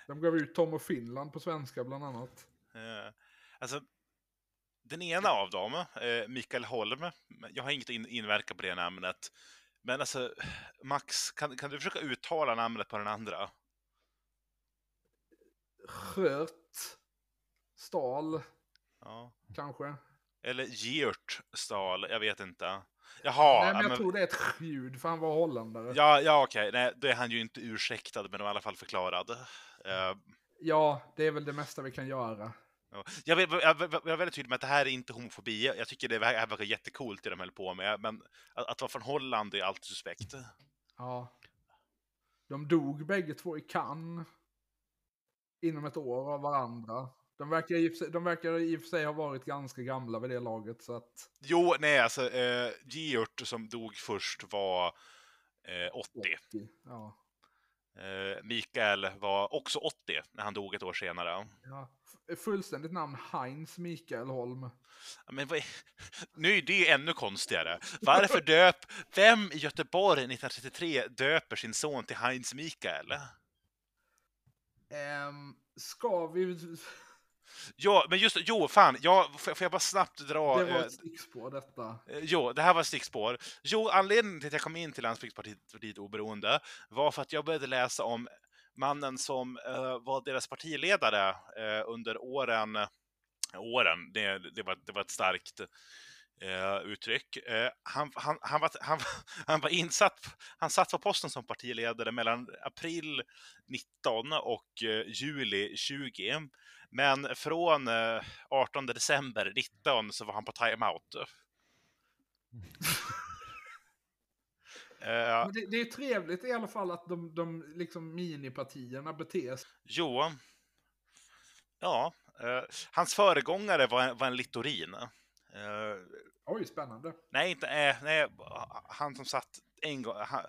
De gav ut Tom och Finland på svenska bland annat. eh, alltså, den ena av dem, eh, Mikael Holm, jag har inget in, inverka på det namnet, men alltså, Max, kan, kan du försöka uttala namnet på den andra? Sköt. Stal, Ja. kanske. Eller Geert Stahl, jag vet inte. Jaha, Nej, men ja, jag men- tror det är ett ljud, för han var holländare. Ja, ja okej. Nej, då är han ju inte ursäktad, men i alla fall förklarad. Eh, Ja, det är väl det mesta vi kan göra. Ja. Jag, vill, jag, vill- jag är väldigt tydlig med att det här är inte homofobi. Jag tycker det här verkar jättecoolt det de höll på med, men att, att vara från Holland är alltid suspekt. Ja. De dog bägge två i Cannes. Inom ett år av varandra. De verkar, i de verkar i och för sig ha varit ganska gamla vid det laget så att... Jo, nej, alltså eh, Geert som dog först var eh, 80. 80. Ja. Eh, Mikael var också 80 när han dog ett år senare. ja. Fullständigt namn Heinz Mikael Holm. Men vad är... Nu är det ännu konstigare. Varför döp... Vem i Göteborg 1933 döper sin son till Heinz Mikael? Ehm, ska vi... Ja, men just Jo, fan, ja, får jag bara snabbt dra... Det var eh, ett stickspår detta. Eh, Jo, det här var stickspår. Jo, anledningen till att jag kom in till Landsbygdspartiet partiet Oberoende var för att jag började läsa om mannen som eh, var deras partiledare eh, under åren... Åren, det, det, var, det var ett starkt eh, uttryck. Han, han, han, var, han, han var insatt, han satt på posten som partiledare mellan april 19 och juli 20. Men från eh, 18 december 19 så var han på timeout. Eh, det, det är trevligt i alla fall att de, de liksom minipartierna beter sig. jo. Ja. Eh, hans föregångare var, en- var en Littorin. Eh, Oj, spännande. nej, inte... Eh, nej, han som satt en gång... Han,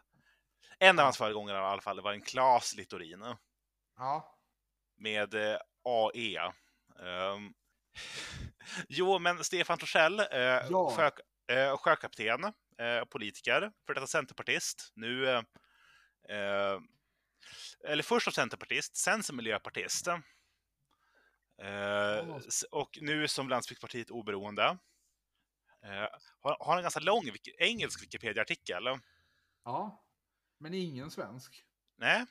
en av hans föregångare i alla fall var en Klas Littorin. Ja. med eh, AE. Ehm, jo, men Stefan Torssell, eh, Ja. sjö, eh, sjökapten, eh, politiker, för detta centerpartist, nu... Eh, eller först som centerpartist, sen som miljöpartist. Eh, Ja. och nu som Landsbygdspartiet oberoende. Eh, har, har en ganska lång engelsk Wikipedia-artikel. Ja. Men ingen svensk. Nej.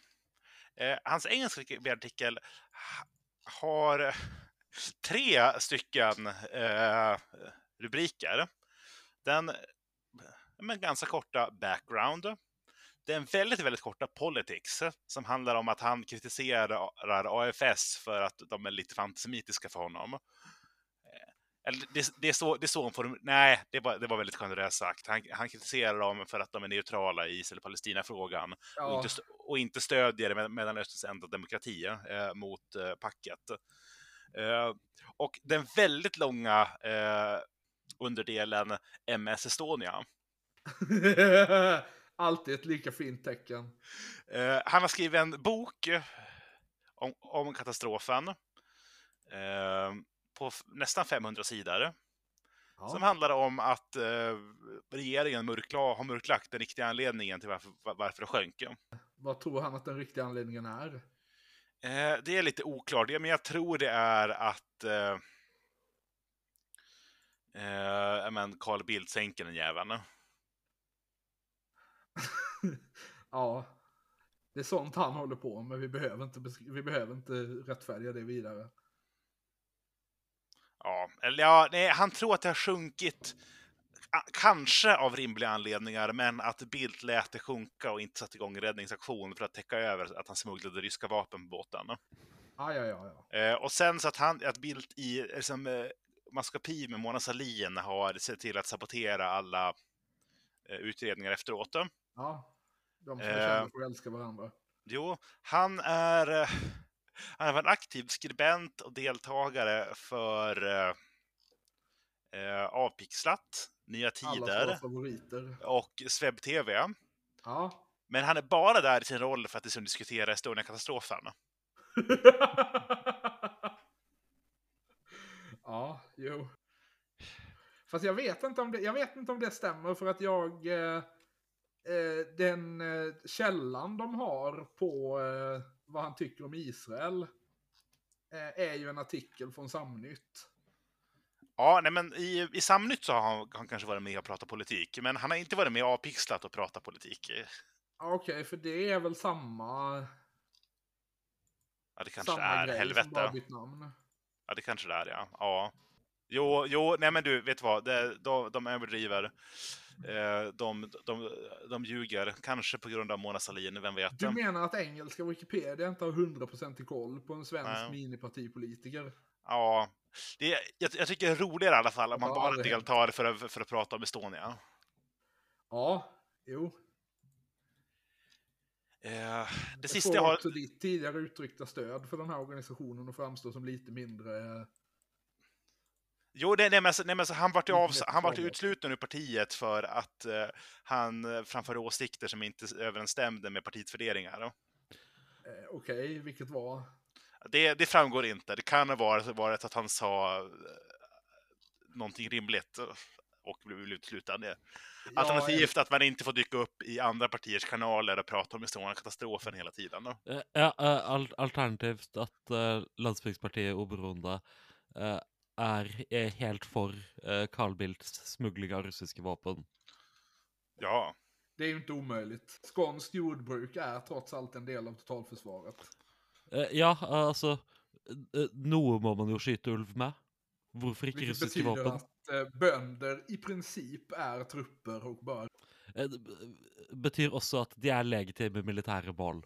Hans engelska Wikipedia-artikel har eh, tre stycken eh, rubriker. Den eh, men ganska korta background. Den väldigt, väldigt korta politics som handlar om att han kritiserar AFS för att de är lite för antisemitiska för honom. Eller det, det, är så, det är så får Nej, det var, det var väldigt generöst sagt. Han, han kritiserar dem för att de är neutrala i Israel-Palestina-frågan och, Ja. inte, st- och inte stödjer Mell- Mellanösterns enda demokrati eh, mot eh, packet. Eh, och den väldigt långa eh, underdelen MS Estonia. Alltid ett lika fint tecken. Eh, han har skrivit en bok om, om katastrofen eh, på nästan 500 sidor. Som Ja. handlar om att eh, regeringen mörkla, har mörklagt den riktiga anledningen till varför, var- varför det sjönk. Vad tror han att den riktiga anledningen är? Eh, det är lite oklart, men jag tror det är att eh, eh, men Carl Bildt sänker den jäveln. ja. Det är sånt han håller på med. Vi behöver inte, vi behöver inte rättfärdiga det vidare. Ja, eller ja, nej, han tror att det har sjunkit. Kanske av rimliga anledningar, men att Bildt lät det sjunka och inte satte igång en räddningsaktion för att täcka över att han smugglade ryska vapen på båten. Ah, ja, ja, ja. Eh, och sen så att, han, att Bildt i liksom, eh, maskopi med Mona Sahlin har sett till att sabotera alla eh, utredningar efteråt. ja. De som är Eh. kända för att älska varandra. Jo, han är, han är en aktiv skribent och deltagare för eh, eh, Avpixlat, Nya Tider och Sveb TV. Ja. Men han är bara där i sin roll för att liksom diskutera Estonia-katastrofen. ja, jo. Fast jag vet inte om det, jag vet inte om det stämmer för att jag... Eh, eh, den eh, källan de har på eh, vad han tycker om Israel eh, är ju en artikel från Samnytt. Ja, nej men i, i Samnytt så har han, han kanske varit med och pratat politik, men han har inte varit med i Avpixlat och pratat politik. Okej, för det är väl samma, Ja, det kanske samma är. grej som Helvete. bara bytt namn. Ja, det kanske det är, ja. ja. Jo, jo, nej men du, vet du vad? Det, de, de överdriver. Eh, de, de, de ljuger, kanske på grund av Mona Sahlin, vem vet? Du menar att engelska Wikipedia inte har 100% i koll på en svensk Nej. minipartipolitiker? Ja, Det är, jag, jag tycker det är roligare i alla fall om man bara deltar för att, för att prata om Estonia. Ja, jo. Eh, det sista jag har... också ditt tidigare uttryckta stöd för den här organisationen och framstår som lite mindre... Jo, det, nej, men, nej, men, han vart ju av, han vart utsluten ur partiet för att eh, han eh, framförde åsikter som inte överensstämde med partiets värderingar. Eh, Okej, vilket var... Det, det framgår inte. Det kan ha varit, varit att han sa eh, någonting rimligt eh, och blev utesluten. Ja, Alternativt att man inte får dyka upp i andra partiers kanaler och prata om Estonia-katastrofen hela tiden. då. Eh, Ja, eh, al alternativt at uh, Landsbygdspartiet Oberoende eh, er, er helt for eh, Carl Bildts smugling av russiske våpen. Ja, Det är ju inte omöjligt. Skånskt jordbruk är trots allt en del av totalförsvaret. Eh, ja, altså eh, Noe må man jo skyte ulv med. Hvorfor ikke Vilket russiske betyder våpen? att eh, bönder i princip är trupper och bör... Eh, Det b- betyr også at de er legitime militære mål.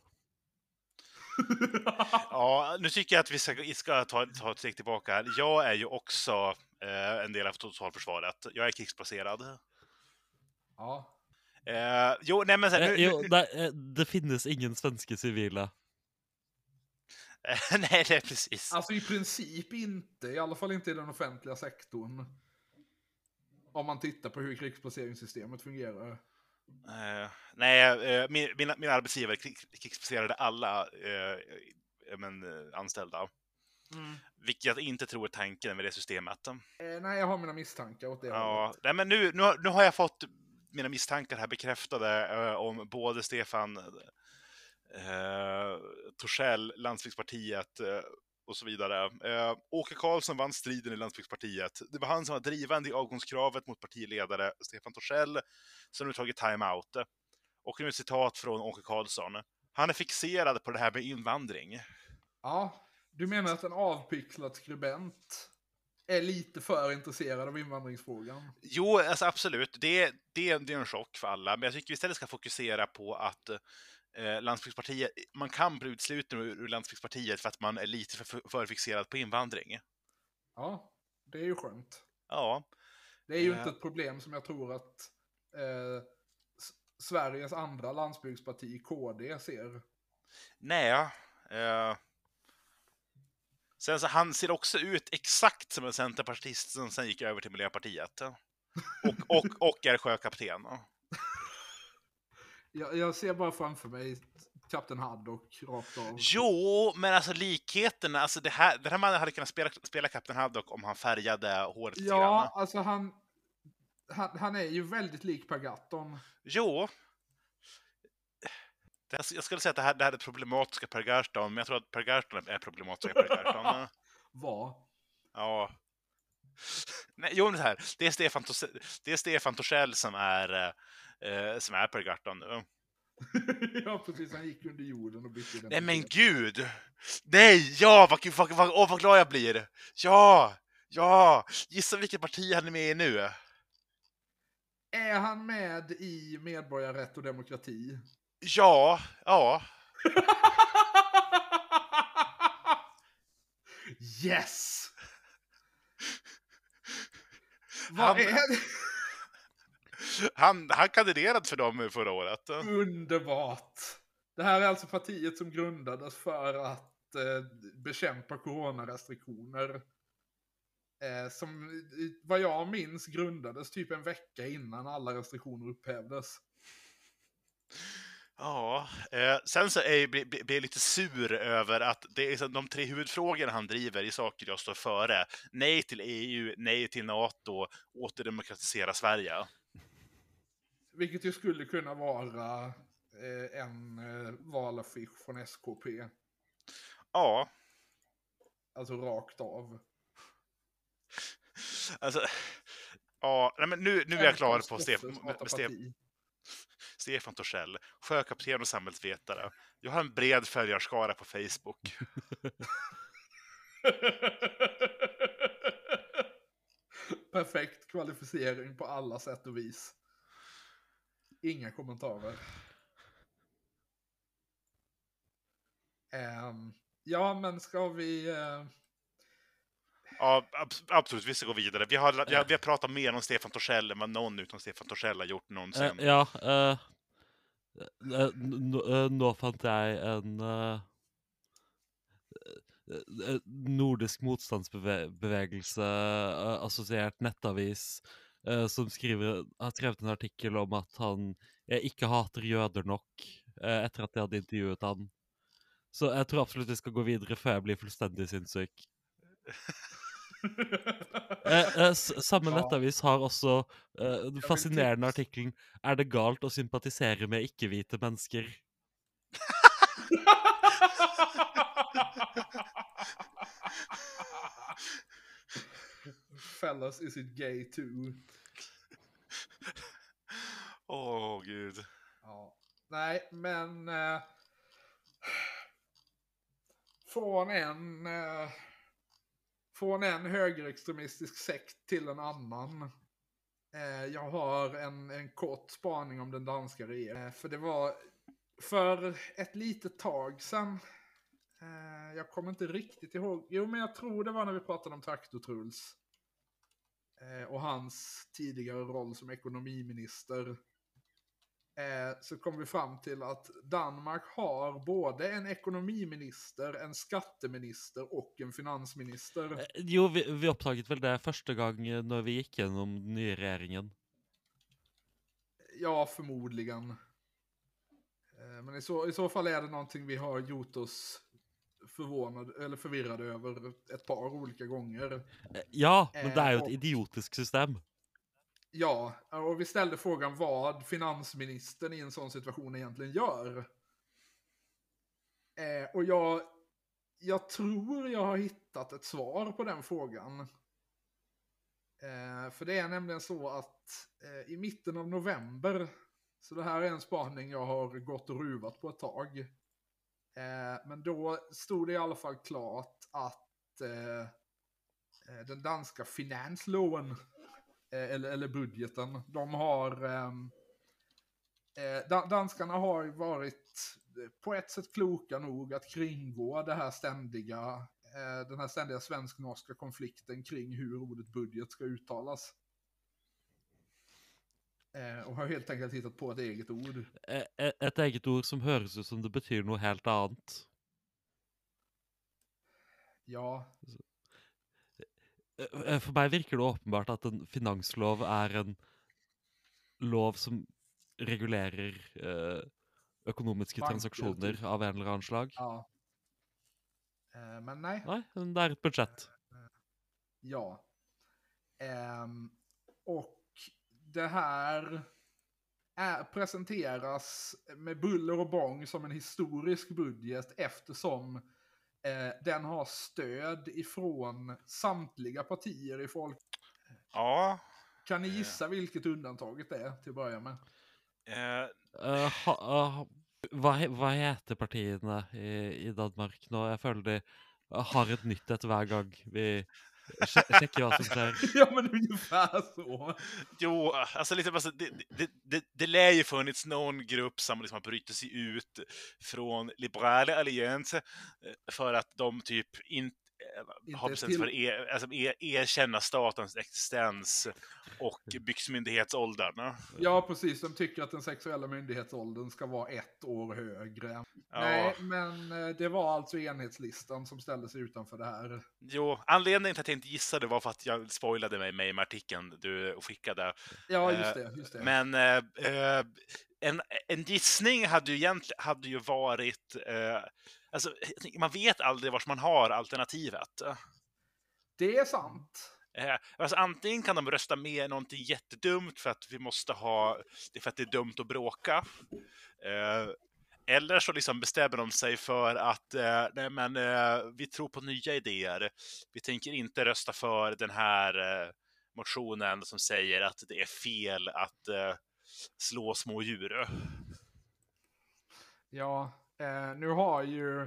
Ja, nu tycker jag att vi ska, ska ta, ta ett steg tillbaka här. Jag är ju också eh, en del av totalförsvaret. Jag är krigsplacerad. ja. Eh, jo, nej men så här, Eh, nu, jo, det, eh, det finnes ingen svenske sivile. nej, det är precis. Alltså i princip inte, i alla fall inte i den offentliga sektorn. Om man tittar på hur krigsplaceringssystemet fungerar. Eh, nej, eh, min, min, min arbetsgivare krigsplacerade alla eh, men, anställda. Vilket jag inte tror är tanken med det systemet. Nej, jag har mina misstankar åt det Ja, hållet. nej, men nu, nu, nu har jag fått mina misstankar här bekräftade om både Stefan eh, Torssell, Landsbygdspartiet och så vidare. Eh, Åke Karlsson vann striden i Landsbygdspartiet. Det var han som var drivande i avgångskravet mot partiledare Stefan Torssell, som nu tagit time-out. Och nu ett citat från Åke Karlsson. Han är fixerad på det här med invandring. Ja, du menar att en avpixlad skribent är lite för intresserad av invandringsfrågan? Jo, alltså absolut. Det, det, det är en chock för alla. Men jag tycker vi istället ska fokusera på att eh, Landsbygdspartiet, man kan bli utsluten ur, ur Landsbygdspartiet för att man är lite för, för fixerad på invandring. Ja, det är ju skönt. Ja, Det är ju Ja. inte ett problem som jag tror att eh, Sveriges andra landsbygdsparti, KD, ser. nej. Eh, sen så han ser också ut exakt som en centerpartist som sen gick över till Miljöpartiet. Och, och, och är sjökapten. Jag, jag ser bara framför mig Kapten Haddock rakt av. Jo, men alltså likheterna, alltså det här, den här mannen hade kunnat spela, spela Kapten Haddock om han färgade håret. Ja, alltså han, han, han är ju väldigt lik Per Gahrton. Jo. Det här- Jag skulle säga att det här, det här är problematiska Per Gahrton, men jag tror att Per Gahrton är problematiska Per Gahrton. Var. Ja. Nej, jo, men så här. Det är Stefan, det är Stefan Torssell som är, eh, som är Per Gahrton nu. ja, precis. Han gick under jorden och bytte Nej men gud! Nej, ja, vad, vad, vad, åh, vad glad jag blir! Ja! Ja! Gissa vilket parti han är med i nu? Är han med i Medborgarrätt och demokrati? Ja, ja. yes! Vad Han- är det? Han, han kandiderade för dem förra året. Underbart! Det här är alltså partiet som grundades för att eh, bekämpa coronarestriktioner. Eh, som, vad jag minns, grundades typ en vecka innan alla restriktioner upphävdes. Ja, eh, sen så är jag, blir, jag lite sur över att det är de tre huvudfrågorna han driver i saker jag står före. Nej till EU, nej till NATO, återdemokratisera Sverige. Vilket ju skulle kunna vara eh, en eh, valaffisch från SKP. Ja, Alltså rakt av. alltså... Ja, nej, men nu, nu är jag klar på Stefan, Stefan. Stefan Torssell, sjökapten och samhällsvetare. Jag har en bred följarskara på Facebook. Perfekt kvalificering på alla sätt och vis. Inga kommentarer. Ehm, ja, men ska vi... eh, Ja, ab- absolut, vi ska gå vidare. Vi har, vi har, vi har pratat mer om Stefan Torssell än vad någon utom Stefan Torssell har gjort någonsin. Eh, ja, eh, nå fant jeg en nordisk motstandsbevegelse, assosiert nettavis, eh, som skriver, har skrevet en artikkel om at han ikke hater jøder nok, eh, etter at de hadde intervjuet han. Så jeg tror absolutt vi skal gå videre før jeg blir fullstendig sinnssyk. Eh, eh, samme nettavis har også eh, den fascinerende artikkelen 'Er det galt å sympatisere med ikke-hvite mennesker'? Fellas, is it gay too? Åh, gud. Ja. Nej, men... Eh, från en... Eh, från en högerextremistisk sekt till en annan. Eh, jag har en, en kort spaning om den danska regeringen. Eh, för det var för ett litet tag sedan. Eh, jag kommer inte riktigt ihåg. Jo, men jag tror det var när vi pratade om Traktor-Truls. Eh, och hans tidigare roll som ekonomiminister eh, så kom vi fram till att Danmark har både en ekonomiminister, en skatteminister och en finansminister. Eh, Jo, vi, vi oppdaget vel det første gang eh, når vi gikk gjennom den nye regjeringen. Ja, förmodligen. Men i så, i så fall är det någonting vi har gjort oss förvånade eller förvirrade över ett par olika gånger. Eh, Ja, men det er jo Eh, et og- idiotisk system. Ja, och vi ställde frågan vad finansministern i en sån situation egentligen gör. Eh, och jag, jag tror jag har hittat ett svar på den frågan. Eh, för det är nämligen så att eh, i mitten av november, så det här är en spaning jag har gått och ruvat på ett tag. Eh, men då stod det i alla fall klart att eh, eh den danska finansloven eh, eller, eller budgeten. De har... Ehm, eh, danskarna har varit eh, på ett sätt kloka nog att kringgå det här ständiga, eh, den här ständiga svensk-norska konflikten kring hur ordet budget ska uttalas. Eh, och har helt enkelt hittat på ett eget ord. Eh, eh, Et eget ord som høres ut som det betyr noe helt annet. Ja, For meg virker det åpenbart at en finanslov er en lov som regulerer økonomiske Banker, transaksjoner typ. av en eller annen slag. ja. Men nej. Men det er et budsjett. Ja. Ehm, och det här är, presenteras med buller och bång som en historisk budget eftersom eh, den har stöd ifrån samtliga partier i folk. Ja. Kan ni gissa vilket undantaget är till att börja med? Hva, he- hva heter partiene i, i Danmark nå? Jeg føler de har et nytt et hver gang vi som skjer. ja, men ungefär så. jo, alltså lite, alltså, det, det, det, det lär ju funnits någon grupp som liksom har brutit sig ut från Liberala Alliance eh, för att de typ Inte har bestämt för att er, alltså, er, erkänna statens existens och byxmyndighetsåldern. Ja, precis. De tycker att den sexuella myndighetsåldern ska vara ett år högre. Ja. Nej, men eh, det var alltså enhetslistan som ställde sig utanför det här. Jo, anledningen till att jag inte gissade var för att jag spoilade mig med artikeln du skickade. Ja, Eh, just det. Just det. Men eh, eh, en, en gissning hade ju egentligen hade ju varit... Eh, alltså, tänker, man vet aldrig vart man har alternativet. Det är sant. Eh, alltså, antingen kan de rösta med någonting jättedumt för att vi måste ha... För att det är dumt att bråka. Eh, eller så liksom bestämmer de sig för att eh, nej, men, eh, vi tror på nya idéer. Vi tänker inte rösta för den här eh, motionen som säger att det är fel att eh, slå små djur. Ja, eh, nu har ju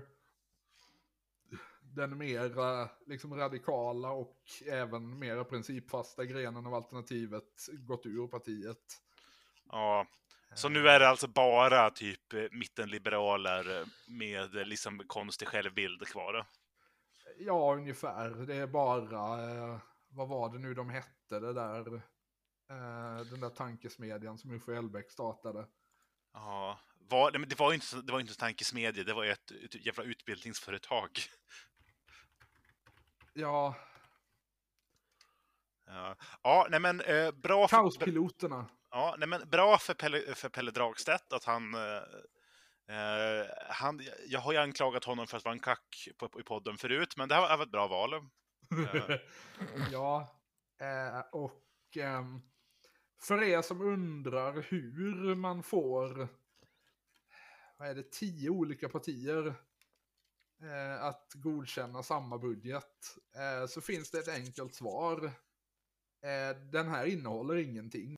den mer liksom radikala och även mer principfasta grenen av alternativet gått ur partiet. Ja. Så nu är det alltså bara typ eh, mittenliberaler eh, med eh, liksom konstig självbild kvar. ja, ungefär. Det är bara, eh, vad var det nu de hette, det där, eh, den där tankesmedjan som Uffe Elbäck startade. Ja, var, nej, men det var inte, det var inte en tankesmedja, det var ett, ett jävla utbildningsföretag. Ja, Ja, ja nej men eh, bra för, Kaospiloterna. ja, nej, men bra för Pelle, för Pelle Dragstedt att han... Eh, eh, han jag har ju anklagat honom för att vara en kack på, på, i podden förut, men det här var ett bra val. Ja. ja, eh, och ehm, för er som undrar hur man får, vad är det, tio olika partier eh, att godkänna samma budget, eh, så finns det ett enkelt svar. Eh, den här innehåller ingenting.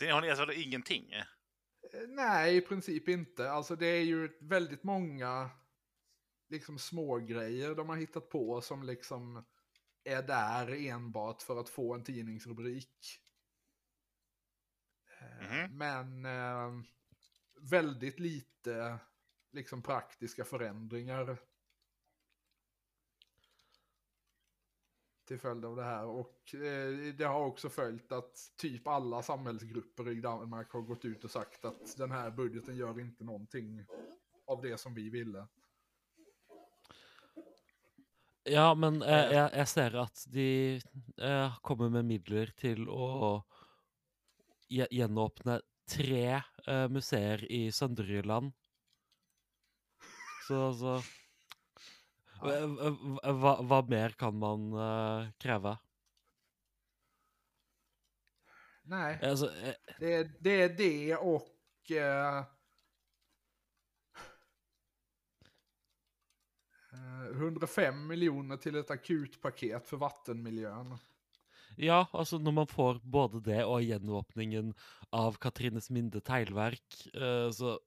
Har ni alltså ingenting. Eh, Nej, i princip inte. Alltså det är ju väldigt många liksom små grejer de har hittat på som liksom är där enbart för att få en tidningsrubrik. Eh, Mhm. Men eh, väldigt lite liksom praktiska förändringar. Till följd av det här. Och eh, det har också följt att typ alla samhällsgrupper i Danmark har gått ut och sagt att den här budgeten gör inte någonting av det som vi ville. Ja, men eh, Eh. jeg, jeg ser at de eh, kommer med midler til å gje- gjenåpne tre eh, museer i Sønderjylland. Så altså Ja. hva, hva, hva mer kan man eh, kreve? Nej, Altså, eh, det är det, är det och... Eh, eh, 105 miljoner till ett akutpaket för vattenmiljön. Ja, altså når man får både det og gjenåpningen av Katrines Minde teglverk, eh, så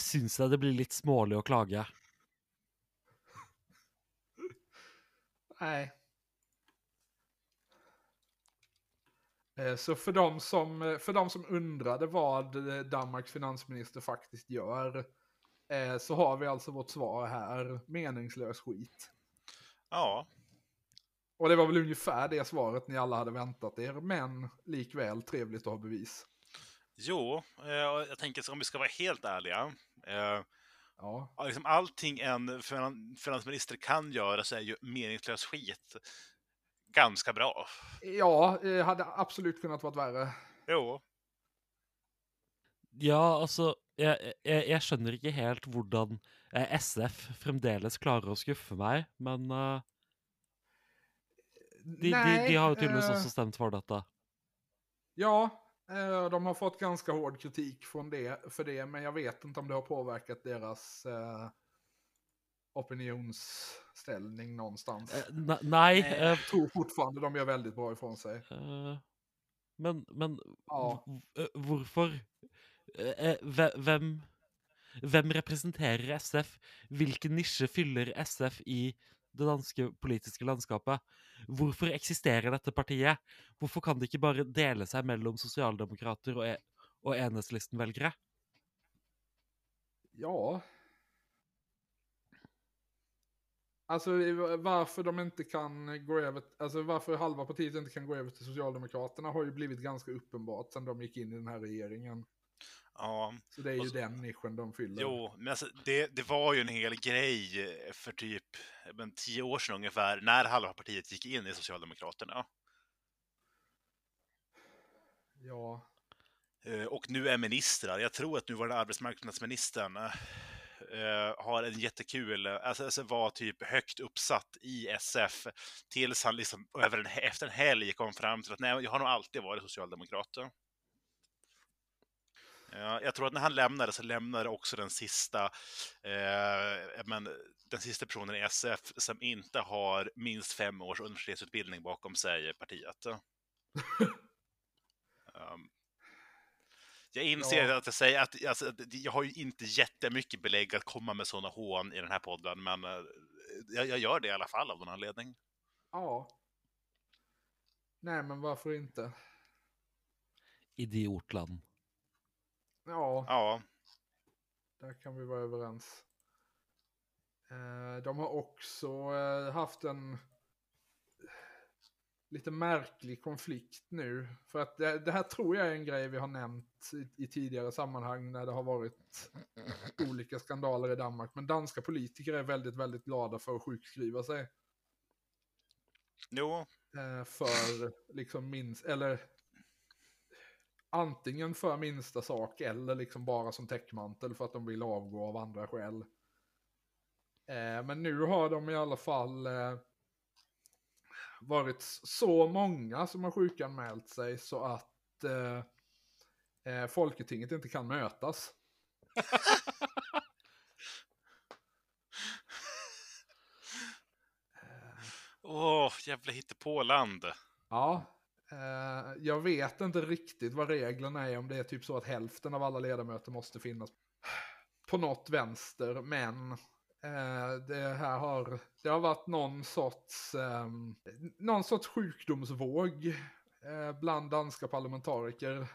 syns jeg det blir litt smålig å klage. Nej. Eh, Så för de, som, eh, för de som undrade vad Danmarks finansminister faktiskt gör så har vi alltså vårt svar här. Meningslös skit. Ja, Och det var väl ungefär det svaret ni alla hade väntat er, men likväl trevligt att ha bevis. jo, eh, jag tänker så om vi ska vara helt ärliga. Eh, Ja, liksom allting en finan- finansminister kan göra så är ju meningslös skit ganska bra. ja eh, hade absolut kunnat varit värre. Jo, Ja, altså Jeg, jeg, jeg skjønner ikke helt hvordan eh, SF fremdeles klarer å skuffe meg, men eh, de, de, de har jo tydeligvis eh, også stemt for dette. Ja, eh, de har fått ganska hård kritik från det, för det, men jag vet inte om det har påverkat deras eh, opinionsställning någonstans. Eh, ne- nei, Eh, Jag tror fortfarande de gör väldigt bra ifrån sig. eh, men, men Ja. eh, hvorfor hve- Hvem Hvem representerer SF? Hvilken nisje fyller SF i det danske politiske landskapet? Hvorfor eksisterer dette partiet? Hvorfor kan det ikke bare dele seg mellom sosialdemokrater og, e og enhetslistenvelgere? Ja. Alltså varför de inte kan gå över, alltså varför halva partiet inte kan gå över till Socialdemokraterna har ju blivit ganska uppenbart sedan de gick in i den här regeringen ja. Så det är ju så- den nischen de fyller. Jo, men alltså, det, det var ju en hel grej för typ men, tio år sedan ungefär, när halva partiet gick in i Socialdemokraterna. Ja. Eh, Och nu är ministrar. Jag tror att nuvarande arbetsmarknadsministern eh, har en jättekul, alltså, alltså var typ högt uppsatt i SF tills han liksom över en, efter en helg kom fram till att nej, jag har nog alltid varit socialdemokrat. Ja, jag tror att när han lämnade så lämnade också den sista, eh, men, den sista personen i SF som inte har minst fem års universitetsutbildning bakom sig i partiet. Um, jag inser Ja. att jag säger att alltså, jag har ju inte jättemycket belägg att komma med sådana hån i den här podden, men eh, jag, jag gör det i alla fall av någon anledning. Ja. Nej, men varför inte? Idiotland. Ja, Ja, där kan vi vara överens. Eh, de har också eh, haft en lite märklig konflikt nu. För att det, det här tror jag är en grej vi har nämnt i, i tidigare sammanhang när det har varit olika skandaler i Danmark. Men danska politiker är väldigt, väldigt glada för att sjukskriva sig. Jo, Eh, för liksom minst, eller antingen för minsta sak eller liksom bara som täckmantel för att de vill avgå av andra skäl. Eh, men nu har de i alla fall eh, varit så många som har sjukanmält sig så att eh, eh, Folketinget inte kan mötas. åh, jävla hittepåland. Ja, eh, jag vet inte riktigt vad reglerna är om det är typ så att hälften av alla ledamöter måste finnas på något vänster, men eh, det här har, det har varit någon sorts, eh, någon sorts sjukdomsvåg eh, bland danska parlamentariker.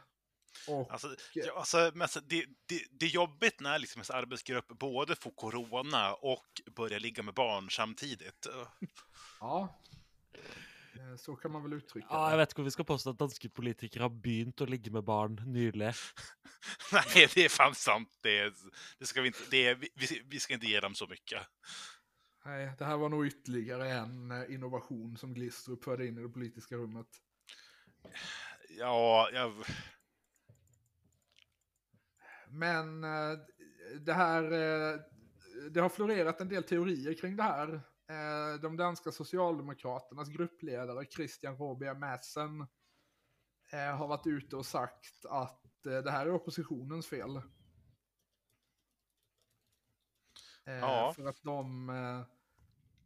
Och Alltså, ja, alltså, men alltså, det, det, det är jobbigt när liksom ens arbetsgrupp både får corona och börjar ligga med barn samtidigt. ja, så kan man väl uttrycka Ja, det. jeg vet ikke om vi skal påstå at danske politikere har begynt å ligge med barn nylig. Nej, det är fan sant. Det, det ska vi, inte, det, vi, vi ska inte ge dem så mycket. Nej, det här var nog ytterligare en eh, innovation som Glistrup förde in i det politiska rummet. Ja, jag, Men eh, det här, eh, det har florerat en del teorier kring det här. Eh, De danska socialdemokraternas gruppledare Christian Robia Madsen eh, har varit ute och sagt att eh, det här är oppositionens fel. Eh, Ja. För att de,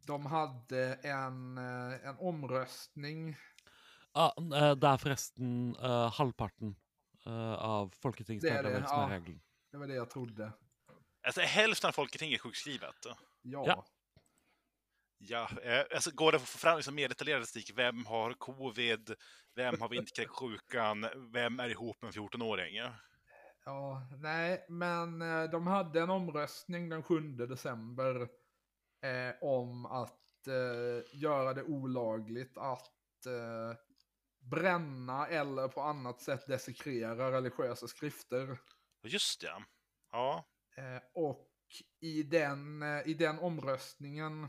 de hade en, en omröstning eh, det er forresten eh, halvparten eh, av Det det, folketingsmedlemmer som ja. er regelen. Det var det jag trodde. alltså, hälften av Folketinget är sjukskrivet. Ja. Ja. Ja, eh, alltså, går det att få fram liksom mer detaljerad statistik? Vem har covid? Vem har vinterkräksjukan? Vem är ihop med en 14-åring? Ja, nej, men eh, de hade en omröstning den 7 december eh, om att eh, göra det olagligt att eh, bränna eller på annat sätt desecrera religiösa skrifter. Just det. Ja. Eh, och i den, i den omröstningen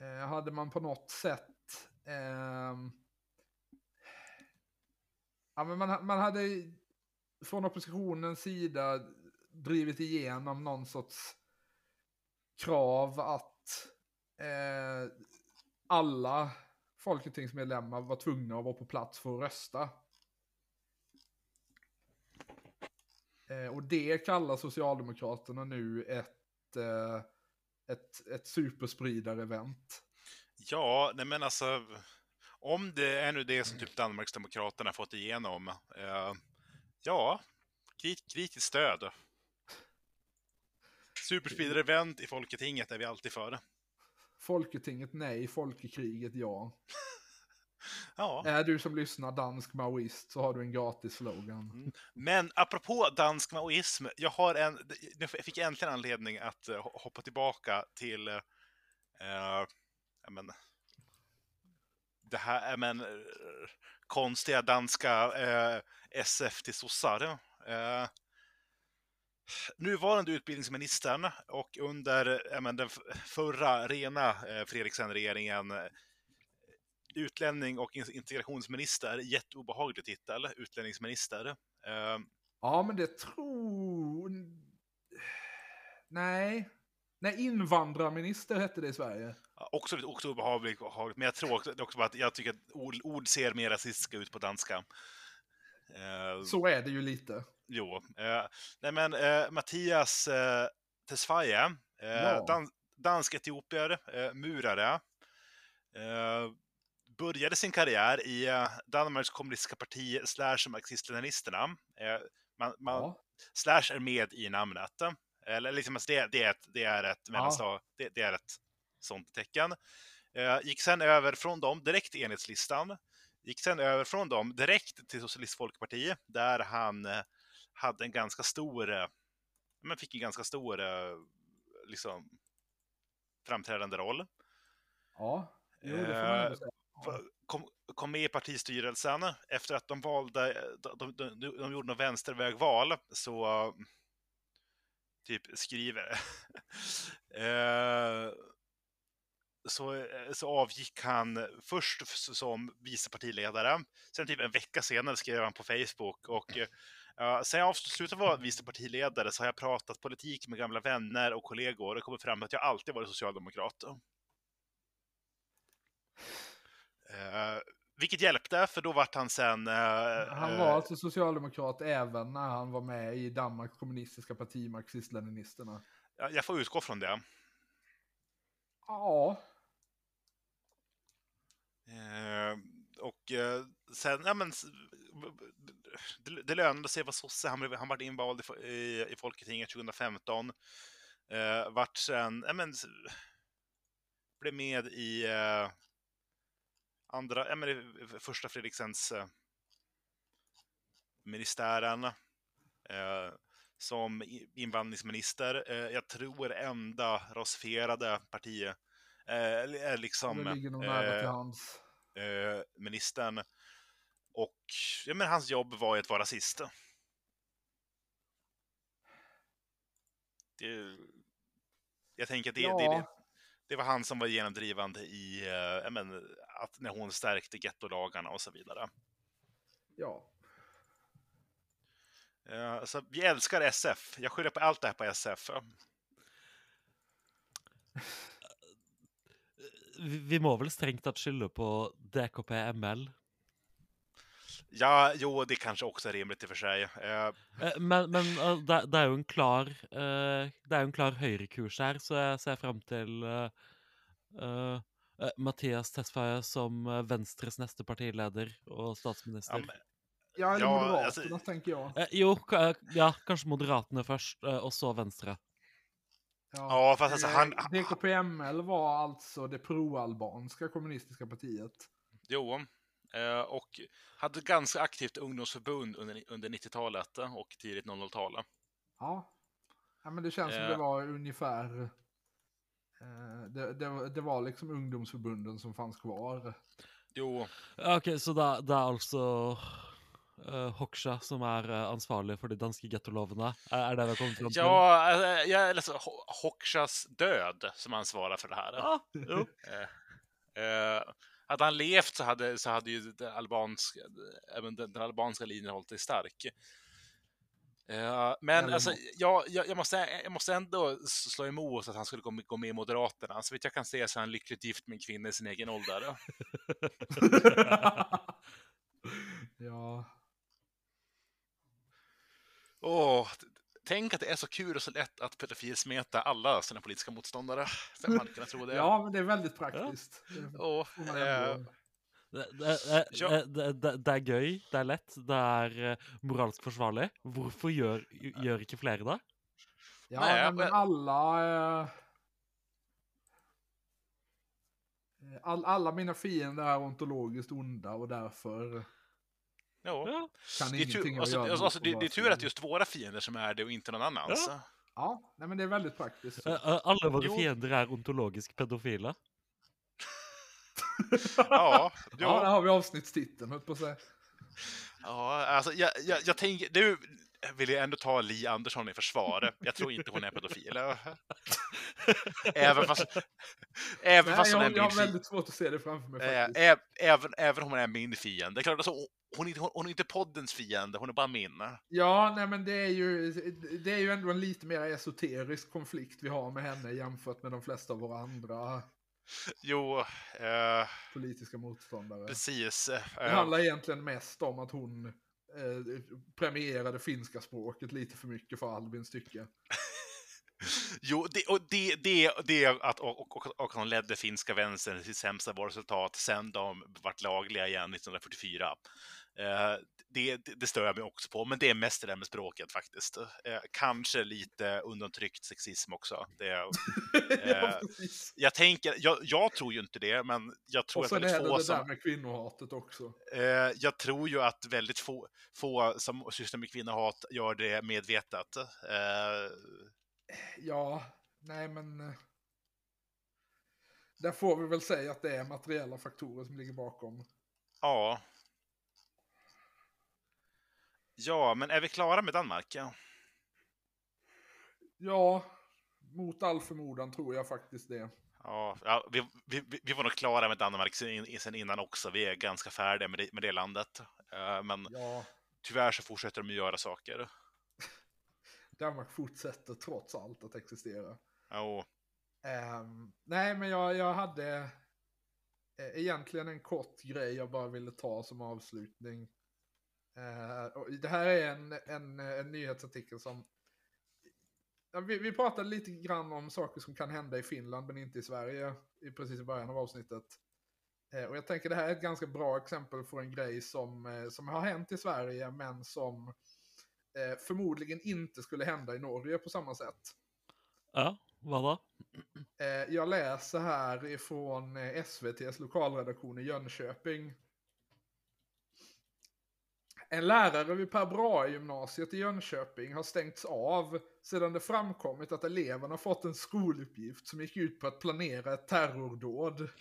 eh, hade man på något sätt... Eh, ja, men man, man hade från oppositionens sida drivit igenom någon sorts krav att eh, alla folketingsmedlemmar var tvungna att vara på plats för att rösta. Eh, och det kallar Socialdemokraterna nu ett, eh, ett, ett superspridar-event. Ja, nej men alltså. Om det är nu det som typ Danmarksdemokraterna fått igenom. Eh, ja, krit, kritiskt stöd. Superspeeder-event i Folketinget är vi alltid för. Folketinget nej, Folkekriget ja. Ja, Är du som lyssnar dansk maoist så har du en gratis slogan. men apropå dansk maoism. Jag har en, jag fick äntligen anledning att eh, hoppa tillbaka till ja, men, det här men, konstiga danska eh, SF till sossar. Eh, nuvarande utbildningsministern och under men, den förra rena Fredriksen-regeringen utlänning och in- integrationsminister, jätteobehaglig titel, utlänningsminister. Eh, Ja, men det tror... Nej. Nej, invandrarminister hette det i Sverige. Ja, Också lite också obehagligt, men jag tror också, också att jag tycker att ord, ord ser mer rasistiska ut på danska. Eh, Så är det ju lite. jo. Eh, nej men eh, Mattias eh, Tesfaye, eh, Ja. dan, dansk-etiopier, eh, murare. Började sin karriär i eh, Danmarks kommunistiska parti slash marxist-leninisterna. Eh, man, man, Ja. Slash är med i namnet. Eller liksom, alltså det, det, är ett, det, är ett, mellanstad, det, det är ett sånt tecken. Eh, gick sen över från dem direkt till enhetslistan. Gick sen över från dem direkt till Socialist Folkparti där han hade en ganska stor, men fick en ganska stor, liksom, framträdande roll. Ja, jo, det får man säga. Kom, kom med i partistyrelsen efter att de valde, de, de, de, de gjorde något vänstervägval, så typ skriver eh, så, så avgick han först som vice partiledare. Sen typ en vecka senare skrev han på Facebook och uh, sen jag slutade vara vice partiledare så har jag pratat politik med gamla vänner och kollegor och det kommer fram att jag alltid varit socialdemokrat. Uh, vilket hjälpte, för då vart han sen... Uh, han var alltså socialdemokrat även när han var med i Danmarks kommunistiska parti, marxist-leninisterna. Jag får utgå från det. Ja. Eh, och eh, sen, ja men, det, det lönade sig att vara sosse. Han, han var invald i, i, i Folketinget 2015. Eh, vart sen, ja men, blev med i eh, andra, ja men första Fredriksens eh, ministären. Eh, som invandringsminister. Eh, jag tror enda rasifierade partiet eh, liksom, det ligger nog nära till hands. Eh, ministern. Och ja, men hans jobb var ju att vara rasist. Det, jag tänker att det, ja. det, det, var han som var genomdrivande i eh, men, att när hon stärkte gettolagarna och så vidare. Ja. Uh, alltså, vi älskar SF. Jag skyller på allt det här på SF vi må väl strängt tatt skylde på DKP-ML? Ja, jo, det kanske också är rimligt i och för sig. Uh... Men, men det, det, är ju en klar, uh, det är en klar högerkurs här, så jag ser fram till uh, Mattias Tesfaye som Venstres nästa partiledare och statsminister. Ja, men... Ja, eller ja, Moderaterna alltså... tänker jag. jo, ja, kanske Moderaterna först och så Vänstre. Ja, ja fast alltså han... DKPML var alltså det pro-albanska kommunistiska partiet. Jo, eh, och hade ganska aktivt ungdomsförbund under, under 90-talet och tidigt 00-tal. Ja. ja, men det känns som det eh. var ungefär... Eh, det, det, det var liksom ungdomsförbunden som fanns kvar. Jo. Okej, okay, så det, det är alltså uh, Hoxha som är uh, ansvarig för de danska gettolovene? Är det vi kommit fram till? Ja, uh, jag läser Hoxhas död som ansvarar för det här. Ja, jo. uh, hade han levt så hade, så hade ju den albanska, även den, den albanska linjen hållit sig stark. Uh, men alltså, jag, jag, jag, måste, jag måste ändå slå emot att han skulle gå med, i Moderaterna. Så vitt jag kan se så är han lyckligt gift med en kvinna i sin egen ålder. ja. Åh, tänk att det är så kul och så lätt att pedofilsmeta alla sina politiska motståndare. Hade kunnat tro det? ja, men det är väldigt praktiskt. Ja. Det, det, det, det, det, är gøy, det är lätt, det är eh, moraliskt försvarligt. Varför gör, gör inte fler det? Ja, men alla... Eh, all, alla mina fiender är ontologiskt onda och därför Jo. Ja. Kan det, är tur, alltså, alltså, alltså, det, det, är tur att just våra fiender som är det och inte någon annans. Ja, ja nej, men det är väldigt praktiskt. Alla våra fiender är ontologiskt pedofila. ja, ja, där har vi avsnittstiteln, på säga. Ja, alltså jag, jag, jag tänker, nu vill jag ändå ta Li Andersson i försvar. Jag tror inte hon är pedofil. även fast, även Nej, fast hon jag, är min Jag har väldigt svårt att se det framför mig faktiskt. Ä, även, även om hon är min fiende. Klart, alltså, hon, är, hon är inte poddens fiende, hon är bara min. Ja, nej men det är ju, det är ju ändå en lite mer esoterisk konflikt vi har med henne jämfört med de flesta av våra andra Jo, eh, politiska motståndare. Precis. Eh, det handlar egentligen mest om att hon eh, premierade finska språket lite för mycket för Albins tycke. Jo, det, och det, det, det att och, och, och hon ledde finska vänstern till sämsta valresultat sen de vart lagliga igen 1944. Eh, det, det, stör jag mig också på, men det är mest det där med språket faktiskt. Eh, kanske lite undantryckt sexism också. Det, eh, jag tänker, jag, jag, tror ju inte det, men jag tror att väldigt få det som... Och det där med kvinnohatet också. Eh, jag tror ju att väldigt få, få som sysslar med kvinnohat gör det medvetet. Ja, nej men... där får vi väl säga att det är materiella faktorer som ligger bakom. Ja. Ja, men är vi klara med Danmark? Ja. Ja, mot all förmodan tror jag faktiskt det. Ja, ja vi, vi, vi var nog klara med Danmark sen, innan också. Vi är ganska färdiga med det, med det landet. Uh, men Ja, tyvärr så fortsätter de att göra saker. Danmark fortsätter trots allt att existera. Ja, Ehm, nej, men jag, jag hade eh, egentligen en kort grej jag bara ville ta som avslutning. Och det här är en, en, en nyhetsartikel som... Ja, vi, vi pratade lite grann om saker som kan hända i Finland men inte i Sverige i precis i början av avsnittet. Eh, och jag tänker det här är ett ganska bra exempel på en grej som, eh, som har hänt i Sverige men som förmodligen inte skulle hända i Norge på samma sätt. Ja, vad då? Eh, jag läser här ifrån SVTs lokalredaktion i Jönköping. En lärare vid Per Brahe-gymnasiet i Jönköping har stängts av sedan det framkommit att eleverna fått en skoluppgift som gick ut på att planera ett terrordåd.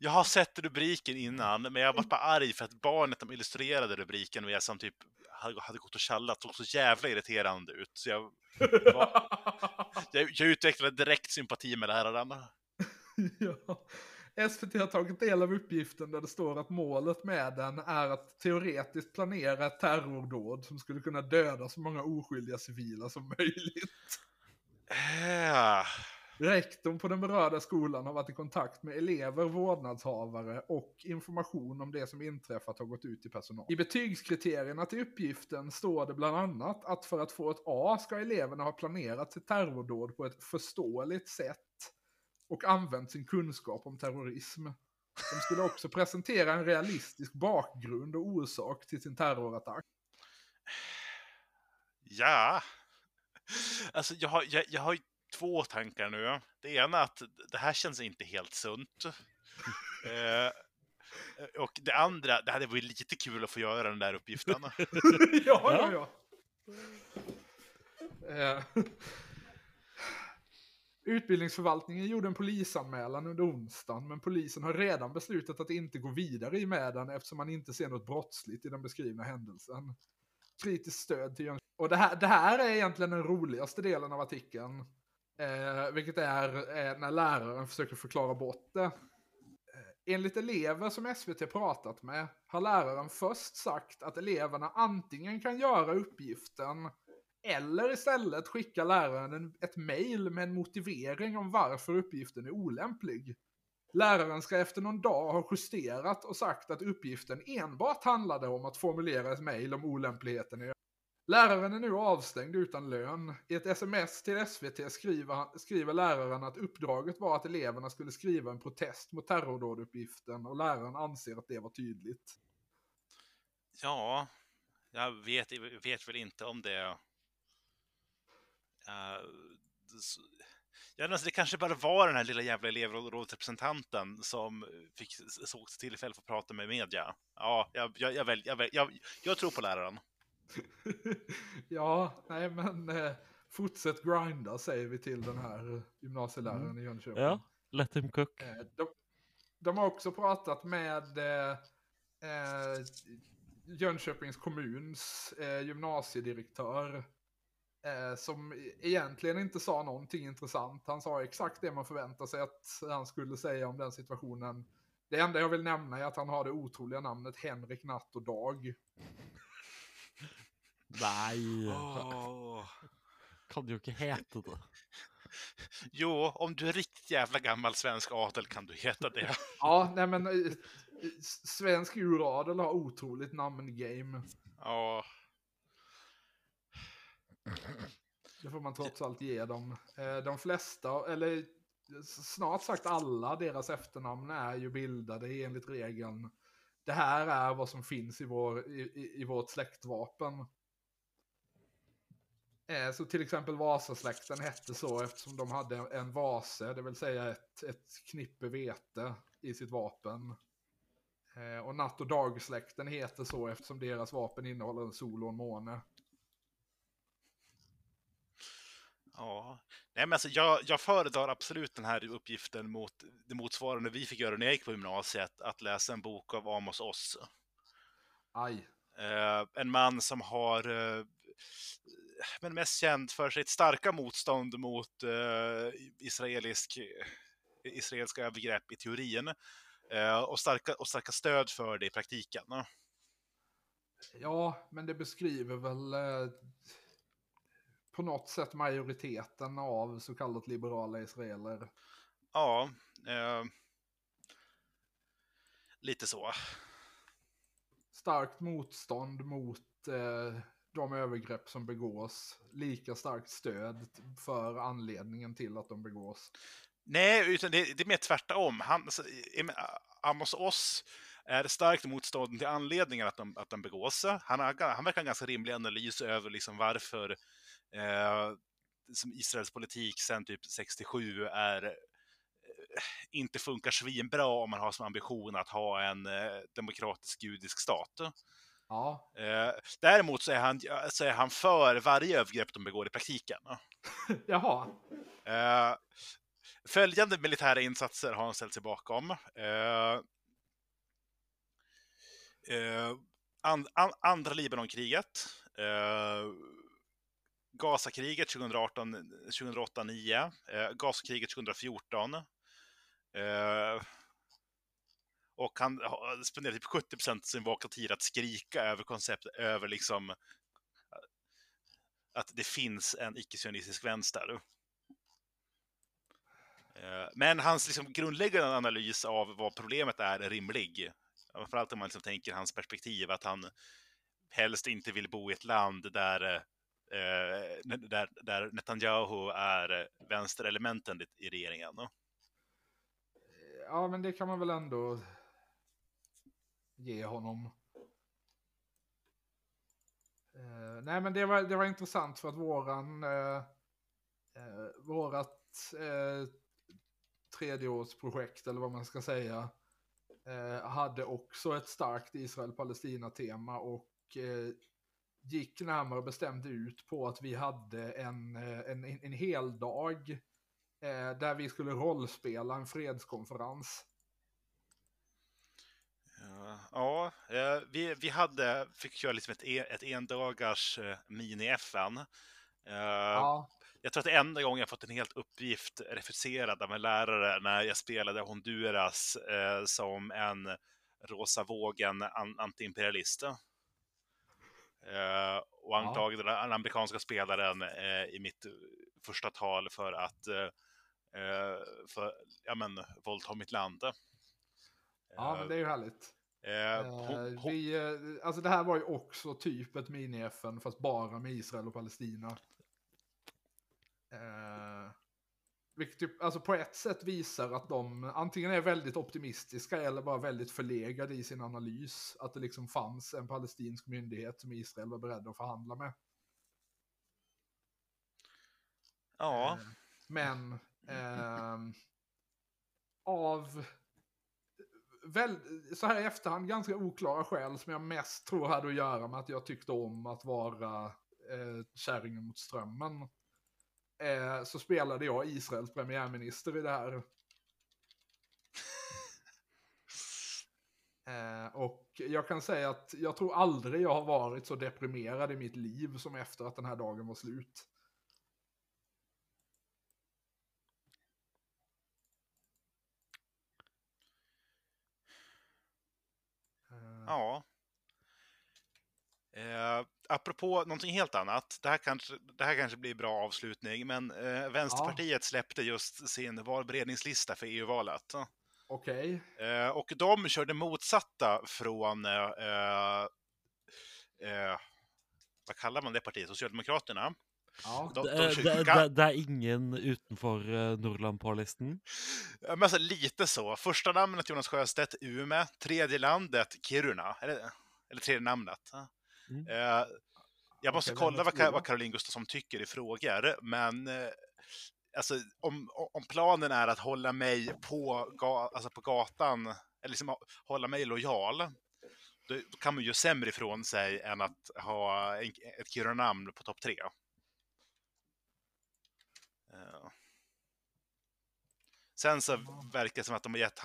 Jag har sett rubriken innan, men jag var bara arg för att barnet de illustrerade rubriken med som typ hade gått och tjallat såg så jävla irriterande ut. Så jag, jag, jag utvecklade direkt sympati med läraren. ja. SVT har tagit del av uppgiften där det står att målet med den är att teoretiskt planera ett terrordåd som skulle kunna döda så många oskyldiga civila som möjligt. Äh, Rektorn på den berörda skolan har varit i kontakt med elever, vårdnadshavare och information om det som inträffat har gått ut till personal. I betygskriterierna till uppgiften står det bland annat att för att få ett A ska eleverna ha planerat sitt terrordåd på ett förståeligt sätt och använt sin kunskap om terrorism. De skulle också presentera en realistisk bakgrund och orsak till sin terrorattack. ja. Alltså, jag har, jag, jag har ju två tankar nu. Det ena är att det här känns inte helt sunt. Eh, och det andra, det hade varit lite kul att få göra den där uppgiften. ja, ja, ja. Eh, Utbildningsförvaltningen gjorde en polisanmälan under onsdagen, men polisen har redan beslutat att inte gå vidare i med den eftersom man inte ser något brottsligt i den beskrivna händelsen. Kritiskt stöd till Jönköping. Och det här, det här är egentligen den roligaste delen av artikeln. Eh, vilket är eh, när läraren försöker förklara bort det. Eh, enligt elever som SVT pratat med har läraren först sagt att eleverna antingen kan göra uppgiften eller istället skicka läraren en, ett mejl med en motivering om varför uppgiften är olämplig. Läraren ska efter någon dag ha justerat och sagt att uppgiften enbart handlade om att formulera ett mejl om olämpligheten i Läraren är nu avstängd utan lön. I ett sms till SVT skriver, skriver läraren att uppdraget var att eleverna skulle skriva en protest mot terrordåduppgiften och läraren anser att det var tydligt. Ja, jag vet, vet väl inte om det... Uh, ja, alltså det kanske bara var den här lilla jävla elevrådsrepresentanten som fick såg tillfälle för att prata med media. Ja, jag, jag, jag, väl, jag, väl, jag, jag tror på läraren. ja, nej men eh, fortsätt grinda säger vi till den här gymnasieläraren i Jönköping. Ja, let him cook. Eh, De, de har också pratat med eh, eh, Jönköpings kommuns eh, gymnasiedirektör. Eh, som e- egentligen inte sa någonting intressant. Han sa exakt det man förväntar sig att han skulle säga om den situationen. Det enda jag vill nämna är att han har det otroliga namnet Henrik Natt och Dag. Nej, Åh. kan ju inte heta det. Jo, om du är riktigt jävla gammal svensk adel kan du heta det. Ja, nej men eh, svensk uradel har otroligt namn-game. Ja, Det får man trots allt ge dem. Eh, De flesta, eller snart sagt alla deras efternamn är ju bildade enligt regeln. Det här är vad som finns i, vår, i, i, vårt släktvapen. Eh, Så till exempel Vasasläkten hette så eftersom de hade en vase, det vill säga ett, ett knippe vete i sitt vapen. Eh, Och natt och dagsläkten heter så eftersom deras vapen innehåller en sol och en måne. Ja, nej men alltså jag, jag föredrar absolut den här uppgiften mot det motsvarande vi fick göra när jag gick på gymnasiet, att läsa en bok av Amos Oz. Aj. Eh, en man som har eh, men mest känd för sitt starka motstånd mot eh, israelisk, israeliska övergrepp i teorin eh, och, starka, och starka stöd för det i praktiken. Ja, men det beskriver väl eh, på något sätt majoriteten av så kallat liberala israeler. Ja, eh, lite så. Starkt motstånd mot eh, de övergrepp som begås. Lika starkt stöd för anledningen till att de begås. Nej, utan det, det är mer tvärtom. Han, alltså, Amos Oss är starkt motståndande till anledningen att de, att de begås. Han, har, han verkar ha en ganska rimlig analys över liksom varför eh, som Israels politik sedan typ 67 är eh, inte funkar svinbra om man har som ambition att ha en eh, demokratisk judisk stat. Ja. Eh, däremot så är, han, så är han för varje övergrepp de begår i praktiken. Jaha. Eh, följande militära insatser har han ställt sig bakom. Eh, eh and, an, andra Libanonkriget. Gazakriget 2008-2009. Eh, Gazakriget 2014. Eh, och han spenderar typ 70 av sin vakna tid att skrika över konceptet, över liksom eh, att det finns en icke-sionistisk vänster. Eh, men hans liksom grundläggande analys av vad problemet är är rimlig. Framförallt om man liksom tänker hans perspektiv, att han helst inte vill bo i ett land där, eh, eh, där, där Netanyahu är eh, vänsterelementen i regeringen. Ja, men det kan man väl ändå ge honom. Uh, nej men det var, det var intressant för att våran, uh, uh, vårat uh, tredjeårsprojekt eller vad man ska säga hade också ett starkt Israel-Palestina-tema och gick närmare bestämt ut på att vi hade en, en, en hel dag där vi skulle rollspela en fredskonferens. Ja, eh, vi, vi hade, fick köra liksom ett, e, ett endagars eh, mini-FN. Eh, ja. Jag tror att det är enda gången jag fått en helt uppgift refuserad av en lärare när jag spelade Honduras som en rosa vågen antiimperialist. Och anklagade ja. den amerikanska spelaren i mitt första tal för att för, ja men, våldta mitt land. Ja, men det är ju härligt. Eh, vi, eh, alltså det här var ju också typ ett mini-FN fast bara med Israel och Palestina. Vilket typ, alltså på ett sätt visar att de antingen är väldigt optimistiska eller bara väldigt förlegade i sin analys. Att det liksom fanns en palestinsk myndighet som Israel var beredd att förhandla med. Ja. Eh, men eh, av väl, så här i efterhand ganska oklara skäl som jag mest tror hade att göra med att jag tyckte om att vara eh, kärringen mot strömmen. Eh, så spelade jag Israels premiärminister i det här. Eh, och jag kan säga att jag tror aldrig jag har varit så deprimerad i mitt liv som efter att den här dagen var slut. Ja. Eh, apropå någonting helt annat, det här kanske, det här kanske blir bra avslutning, men eh, Vänsterpartiet ja. släppte just sin valberedningslista för EU-valet. Okej. Okay. Eh, och de körde motsatta från, eh, eh, vad kallar man det partiet, Socialdemokraterna. Ja. De, de det, är ingen utanför uh, Norrland på listan? Ja, men alltså, lite så. Första namnet Jonas Sjöstedt, Ume. Tredje landet, Kiruna. Eller, eller tredje namnet. Eh, jag måste okay, kolla vad, vad Caroline Gustafsson tycker i frågor, men eh, alltså, om, om planen är att hålla mig på, ga alltså på gatan, eller liksom hålla mig lojal, då, då kan man ju sämre ifrån sig än att ha en, ett Kiruna-namn på topp tre. Eh. Sen så verkar det som att de har gett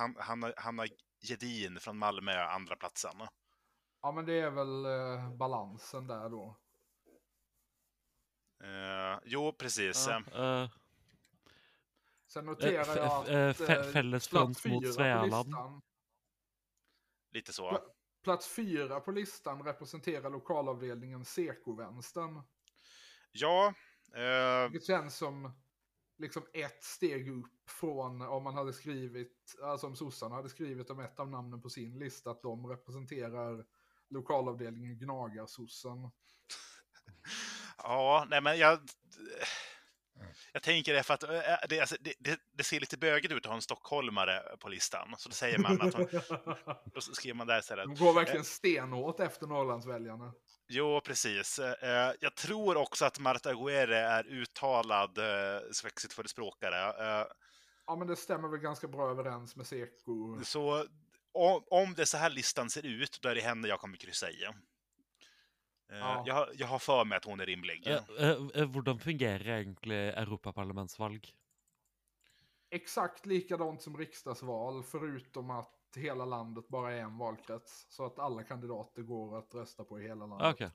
Hanna, Gedin från Malmö andra platsen. Ja, men det är väl eh, balansen där då. Eh, jo, precis. Ja, eh, Sen eh, noterar f- jag eh, att Fä- eh, Fälles plats front mot fyra på Svealand. listan- Lite så. Pla- Plats fyra på listan representerar lokalavdelningen Seko-vänstern. Ja, eh, Vilket känns som liksom ett steg upp från om man hade skrivit, alltså om sossarna hade skrivit om ett av namnen på sin lista, att de representerar lokalavdelningen Gnagarsossen. ja, nej men jag... Jag tänker det för att eh, det, alltså, det, det, ser lite bögigt ut att ha en stockholmare på listan. Så då säger man att hon, då skriver man där istället. De går verkligen stenhårt efter Norrlandsväljarna. Jo, precis. Eh, jag tror också att Marta Guerre är uttalad eh, svexitförespråkare. Eh, Ja, men det stämmer väl ganska bra överens med Seko. så om, det är så här listan ser ut, då är det henne jag kommer kryssa i. Eh, Ja. jag, har- jag har för mig att hon är rimlig. Eh, eh, eh, Hvordan fungerer egentlig Europaparlamentsvalg? Exakt likadant som riksdagsval, förutom att hela landet bara är en valkrets. Så att alla kandidater går att rösta på i hela landet. Ah.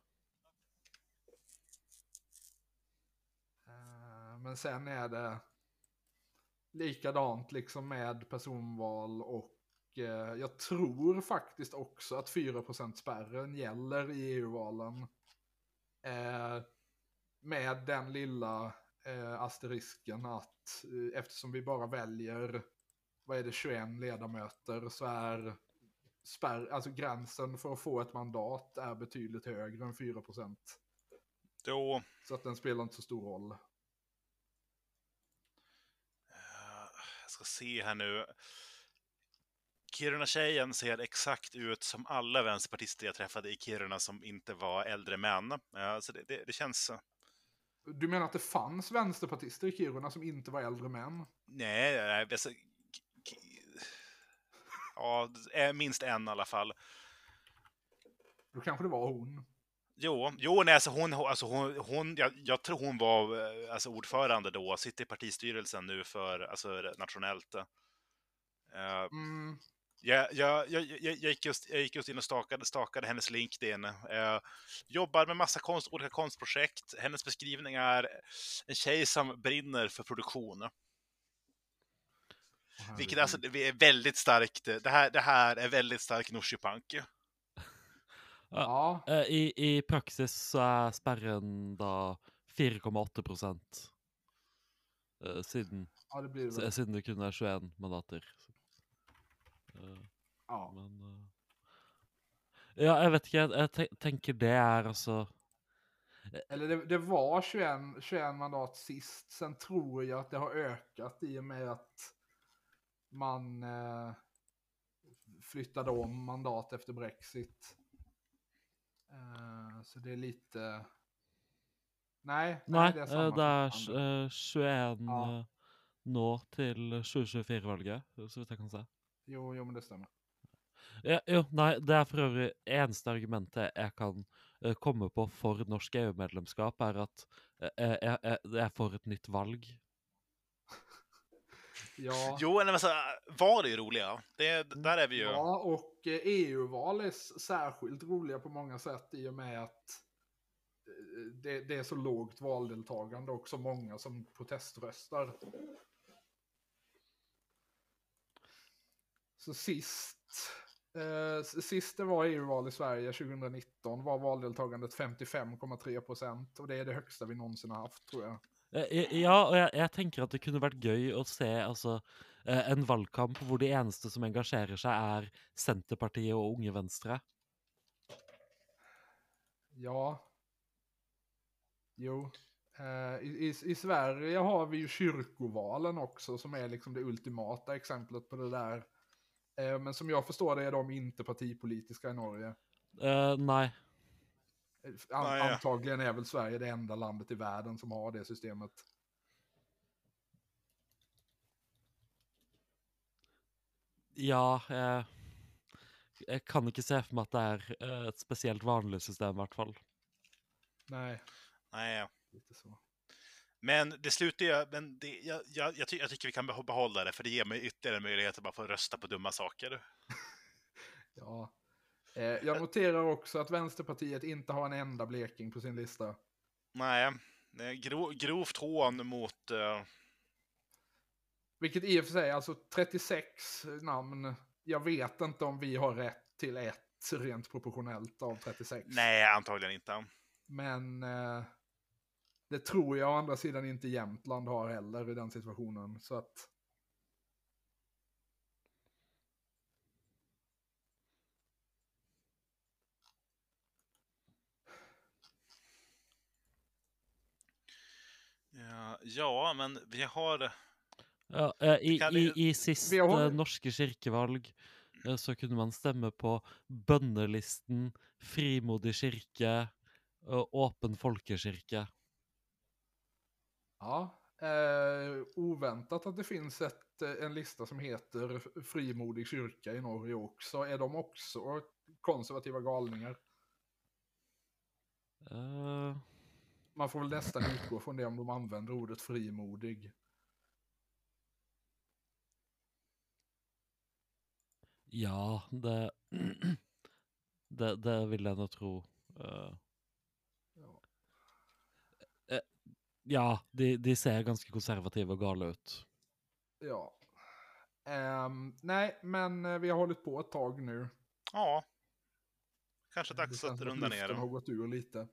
Eh, Men sen är det likadant liksom med personval och eh, jag tror faktiskt också att 4% spärren gäller i EU-valen. Eh, Med den lilla eh, asterisken att eh, eftersom vi bara väljer, vad är det, 21 ledamöter så är spärr, alltså gränsen för att få ett mandat är betydligt högre än 4%. Då, Så att den spelar inte så stor roll. jag ska se här nu. Kiruna-tjejen ser exakt ut som alla vänsterpartister jag träffade i Kiruna som inte var äldre män. Eh, så det, det, det känns... Du menar att det fanns vänsterpartister i Kiruna som inte var äldre män? Nej, nej alltså, Ja, är minst en i alla fall. Då kanske det var hon. Jo, jo nej, alltså hon, alltså hon, hon jag, jag tror hon var eh, alltså ordförande då, sitter i partistyrelsen nu för, alltså nationellt. Eh, Mm, jag, jag, jag, jag, jag, gick just, jag gick just in och stakade, stakade hennes LinkedIn. Eh, jobbar med massa konst, olika konstprojekt. Hennes beskrivning är en tjej som brinner för produktion. Vilket alltså det är väldigt starkt. Det här, det här är väldigt stark Norsipunk. Ja, Eh, I, I praksis så er sperren da 4,8 prosent. Eh, siden, ja, det det siden det kun er 21 mandater. Ja. men eh, Ja, jeg vet ikke. Jeg, jeg te- tenker det er altså Eller det, det var 21, 21 mandat sist. Sen tror jag att det har ökat i och med att man eh, flyttade om mandat efter Brexit. Eh, så det är lite... Nej, Nei, det är eh, samma det fortfarande. eh, 21 Ja. eh, nå til 2024-valget, så vidt jeg kan se. Jo, jo, men det stämmer. Ja, jo, nei, det er for øvrig eneste argumentet jeg kan eh, komme på for norsk EU-medlemskap, er at eh, jeg, jeg, jeg, får et nytt valg. Ja. Jo, men så, var är ju roliga. Det, där är vi ju. Ja, och eh, EU-val är särskilt roliga på många sätt i och med att eh, det, det är så lågt valdeltagande och så många som proteströstar. Så sist, eh, sist det var EU-val i Sverige 2019 var valdeltagandet 55,3 procent och det är det högsta vi någonsin har haft tror jag. Eh, eh, Ja, og jeg, jeg tenker at det kunne vært gøy å se altså, eh, en valgkamp hvor de eneste som engasjerer seg, er Senterpartiet og Unge Venstre. Ja. Jo. I, i, I Sverige har vi ju kyrkovalen också som är liksom det ultimata exemplet på det där. Eh, men som jag förstår det är de inte partipolitiska i Norge. Eh, nei. Eh, An, Nej. Antagligen är väl Sverige det enda landet i världen som har det systemet. Ja, jeg, jeg kan ikke se for meg at det er eh, et spesielt vanlig system, i hvert fall. Nej, Nej, lite så. Men det slutar ju, men det, jag, jag, jag, ty, jag tycker vi kan beh- behålla det, för det ger mig ytterligare möjlighet att bara få rösta på dumma saker. Ja. Eh, jag noterar också att Vänsterpartiet inte har en enda bleking på sin lista. Nej, gro, grovt hån mot... eh, Vilket i och för sig, alltså 36 namn. Jag vet inte om vi har rätt till ett rent proportionellt av 36. nej, antagligen inte. Men eh, det tror jag å andra sidan inte Jämtland har heller i den situationen. Så att... Ja, ja, men vi har... Ja, eh, i, i, I siste Vi har- norske kirkevalg eh, så kunne man stemme på bønnelisten, frimodig kirke åpen folkekirke. Ja, eh, oväntat att det finns ett, eh, en lista som heter Frimodig kyrka i Norge också. Är de också konservativa galningar? Eh, Man får väl nästan utgå från det om de använder ordet frimodig. ja, det, det Det vil jeg nå tro. eh. Ja. Eh, ja, de, de ser ganske konservative og gale ut. Ja. Ehm, nej, men eh, vi har hållit på ett tag nu. Ja. Kanske Det dags att runda ner luften har dem. gått ur lite.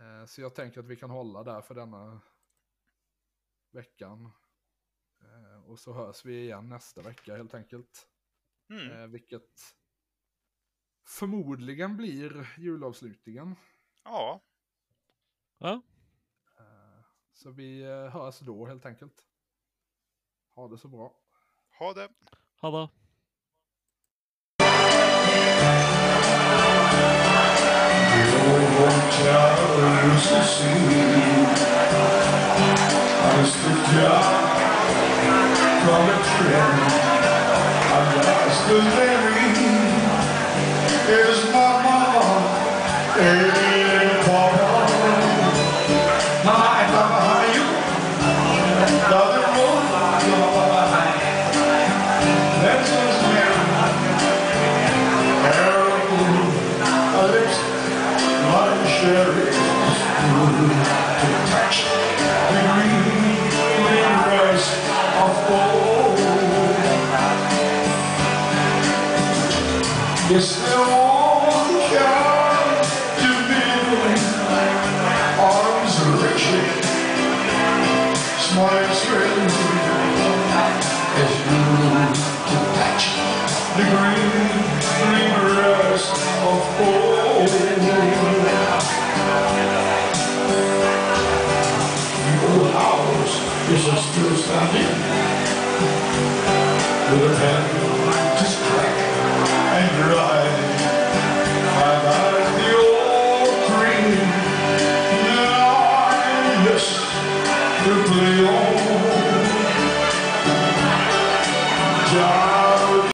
Eh, Så jag tänker att vi kan hålla där för denna veckan. Eh, Och så hörs vi igen nästa vecka helt enkelt. Mm. Eh, Vilket förmodligen blir julavslutningen. Ja, Ja, Så vi eh, hörs då helt enkelt. Ha det så bra. ha det. ha det. Yes,